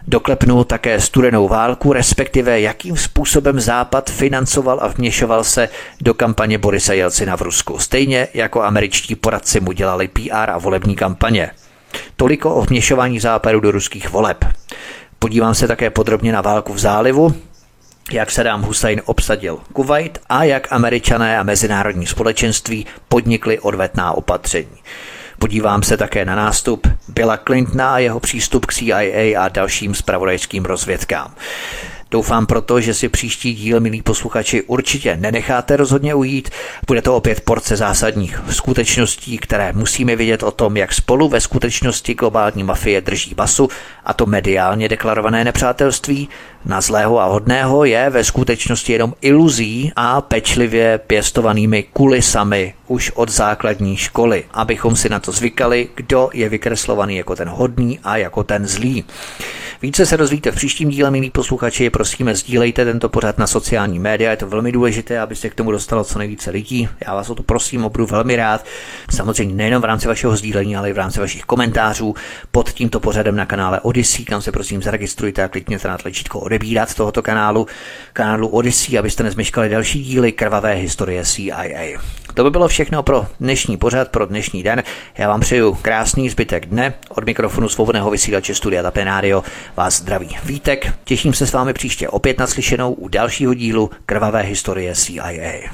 Doklepnul také studenou válku, respektive jakým způsobem Západ financoval a vměšoval se do kampaně Borisa Jelcina v Rusku, stejně jako američtí poradci mu dělali PR a volební kampaně. Toliko o vměšování Západu do ruských voleb. Podívám se také podrobně na válku v zálivu, jak Saddam Hussein obsadil Kuwait a jak američané a mezinárodní společenství podnikly odvetná opatření. Podívám se také na nástup Billa Clintona a jeho přístup k CIA a dalším spravodajským rozvědkám. Doufám proto, že si příští díl, milí posluchači, určitě nenecháte rozhodně ujít. Bude to opět porce zásadních skutečností, které musíme vidět o tom, jak spolu ve skutečnosti globální mafie drží basu, a to mediálně deklarované nepřátelství, na zlého a hodného je ve skutečnosti jenom iluzí a pečlivě pěstovanými kulisami už od základní školy, abychom si na to zvykali, kdo je vykreslovaný jako ten hodný a jako ten zlý. Více se rozvíte v příštím díle, milí posluchači, prosíme, sdílejte tento pořad na sociální média, je to velmi důležité, aby se k tomu dostalo co nejvíce lidí. Já vás o to prosím, budu velmi rád. Samozřejmě nejenom v rámci vašeho sdílení, ale i v rámci vašich komentářů pod tímto pořadem na kanále Odyssey, kam se prosím zaregistrujte a klikněte na tlačítko odebírat tohoto kanálu, kanálu Odyssey, abyste nezmeškali další díly krvavé historie CIA. To by bylo všechno pro dnešní pořad, pro dnešní den. Já vám přeju krásný zbytek dne. Od mikrofonu svobodného vysílače Studia Tapin Radio vás zdraví Vítek. Těším se s vámi příště opět naslyšenou u dalšího dílu krvavé historie CIA.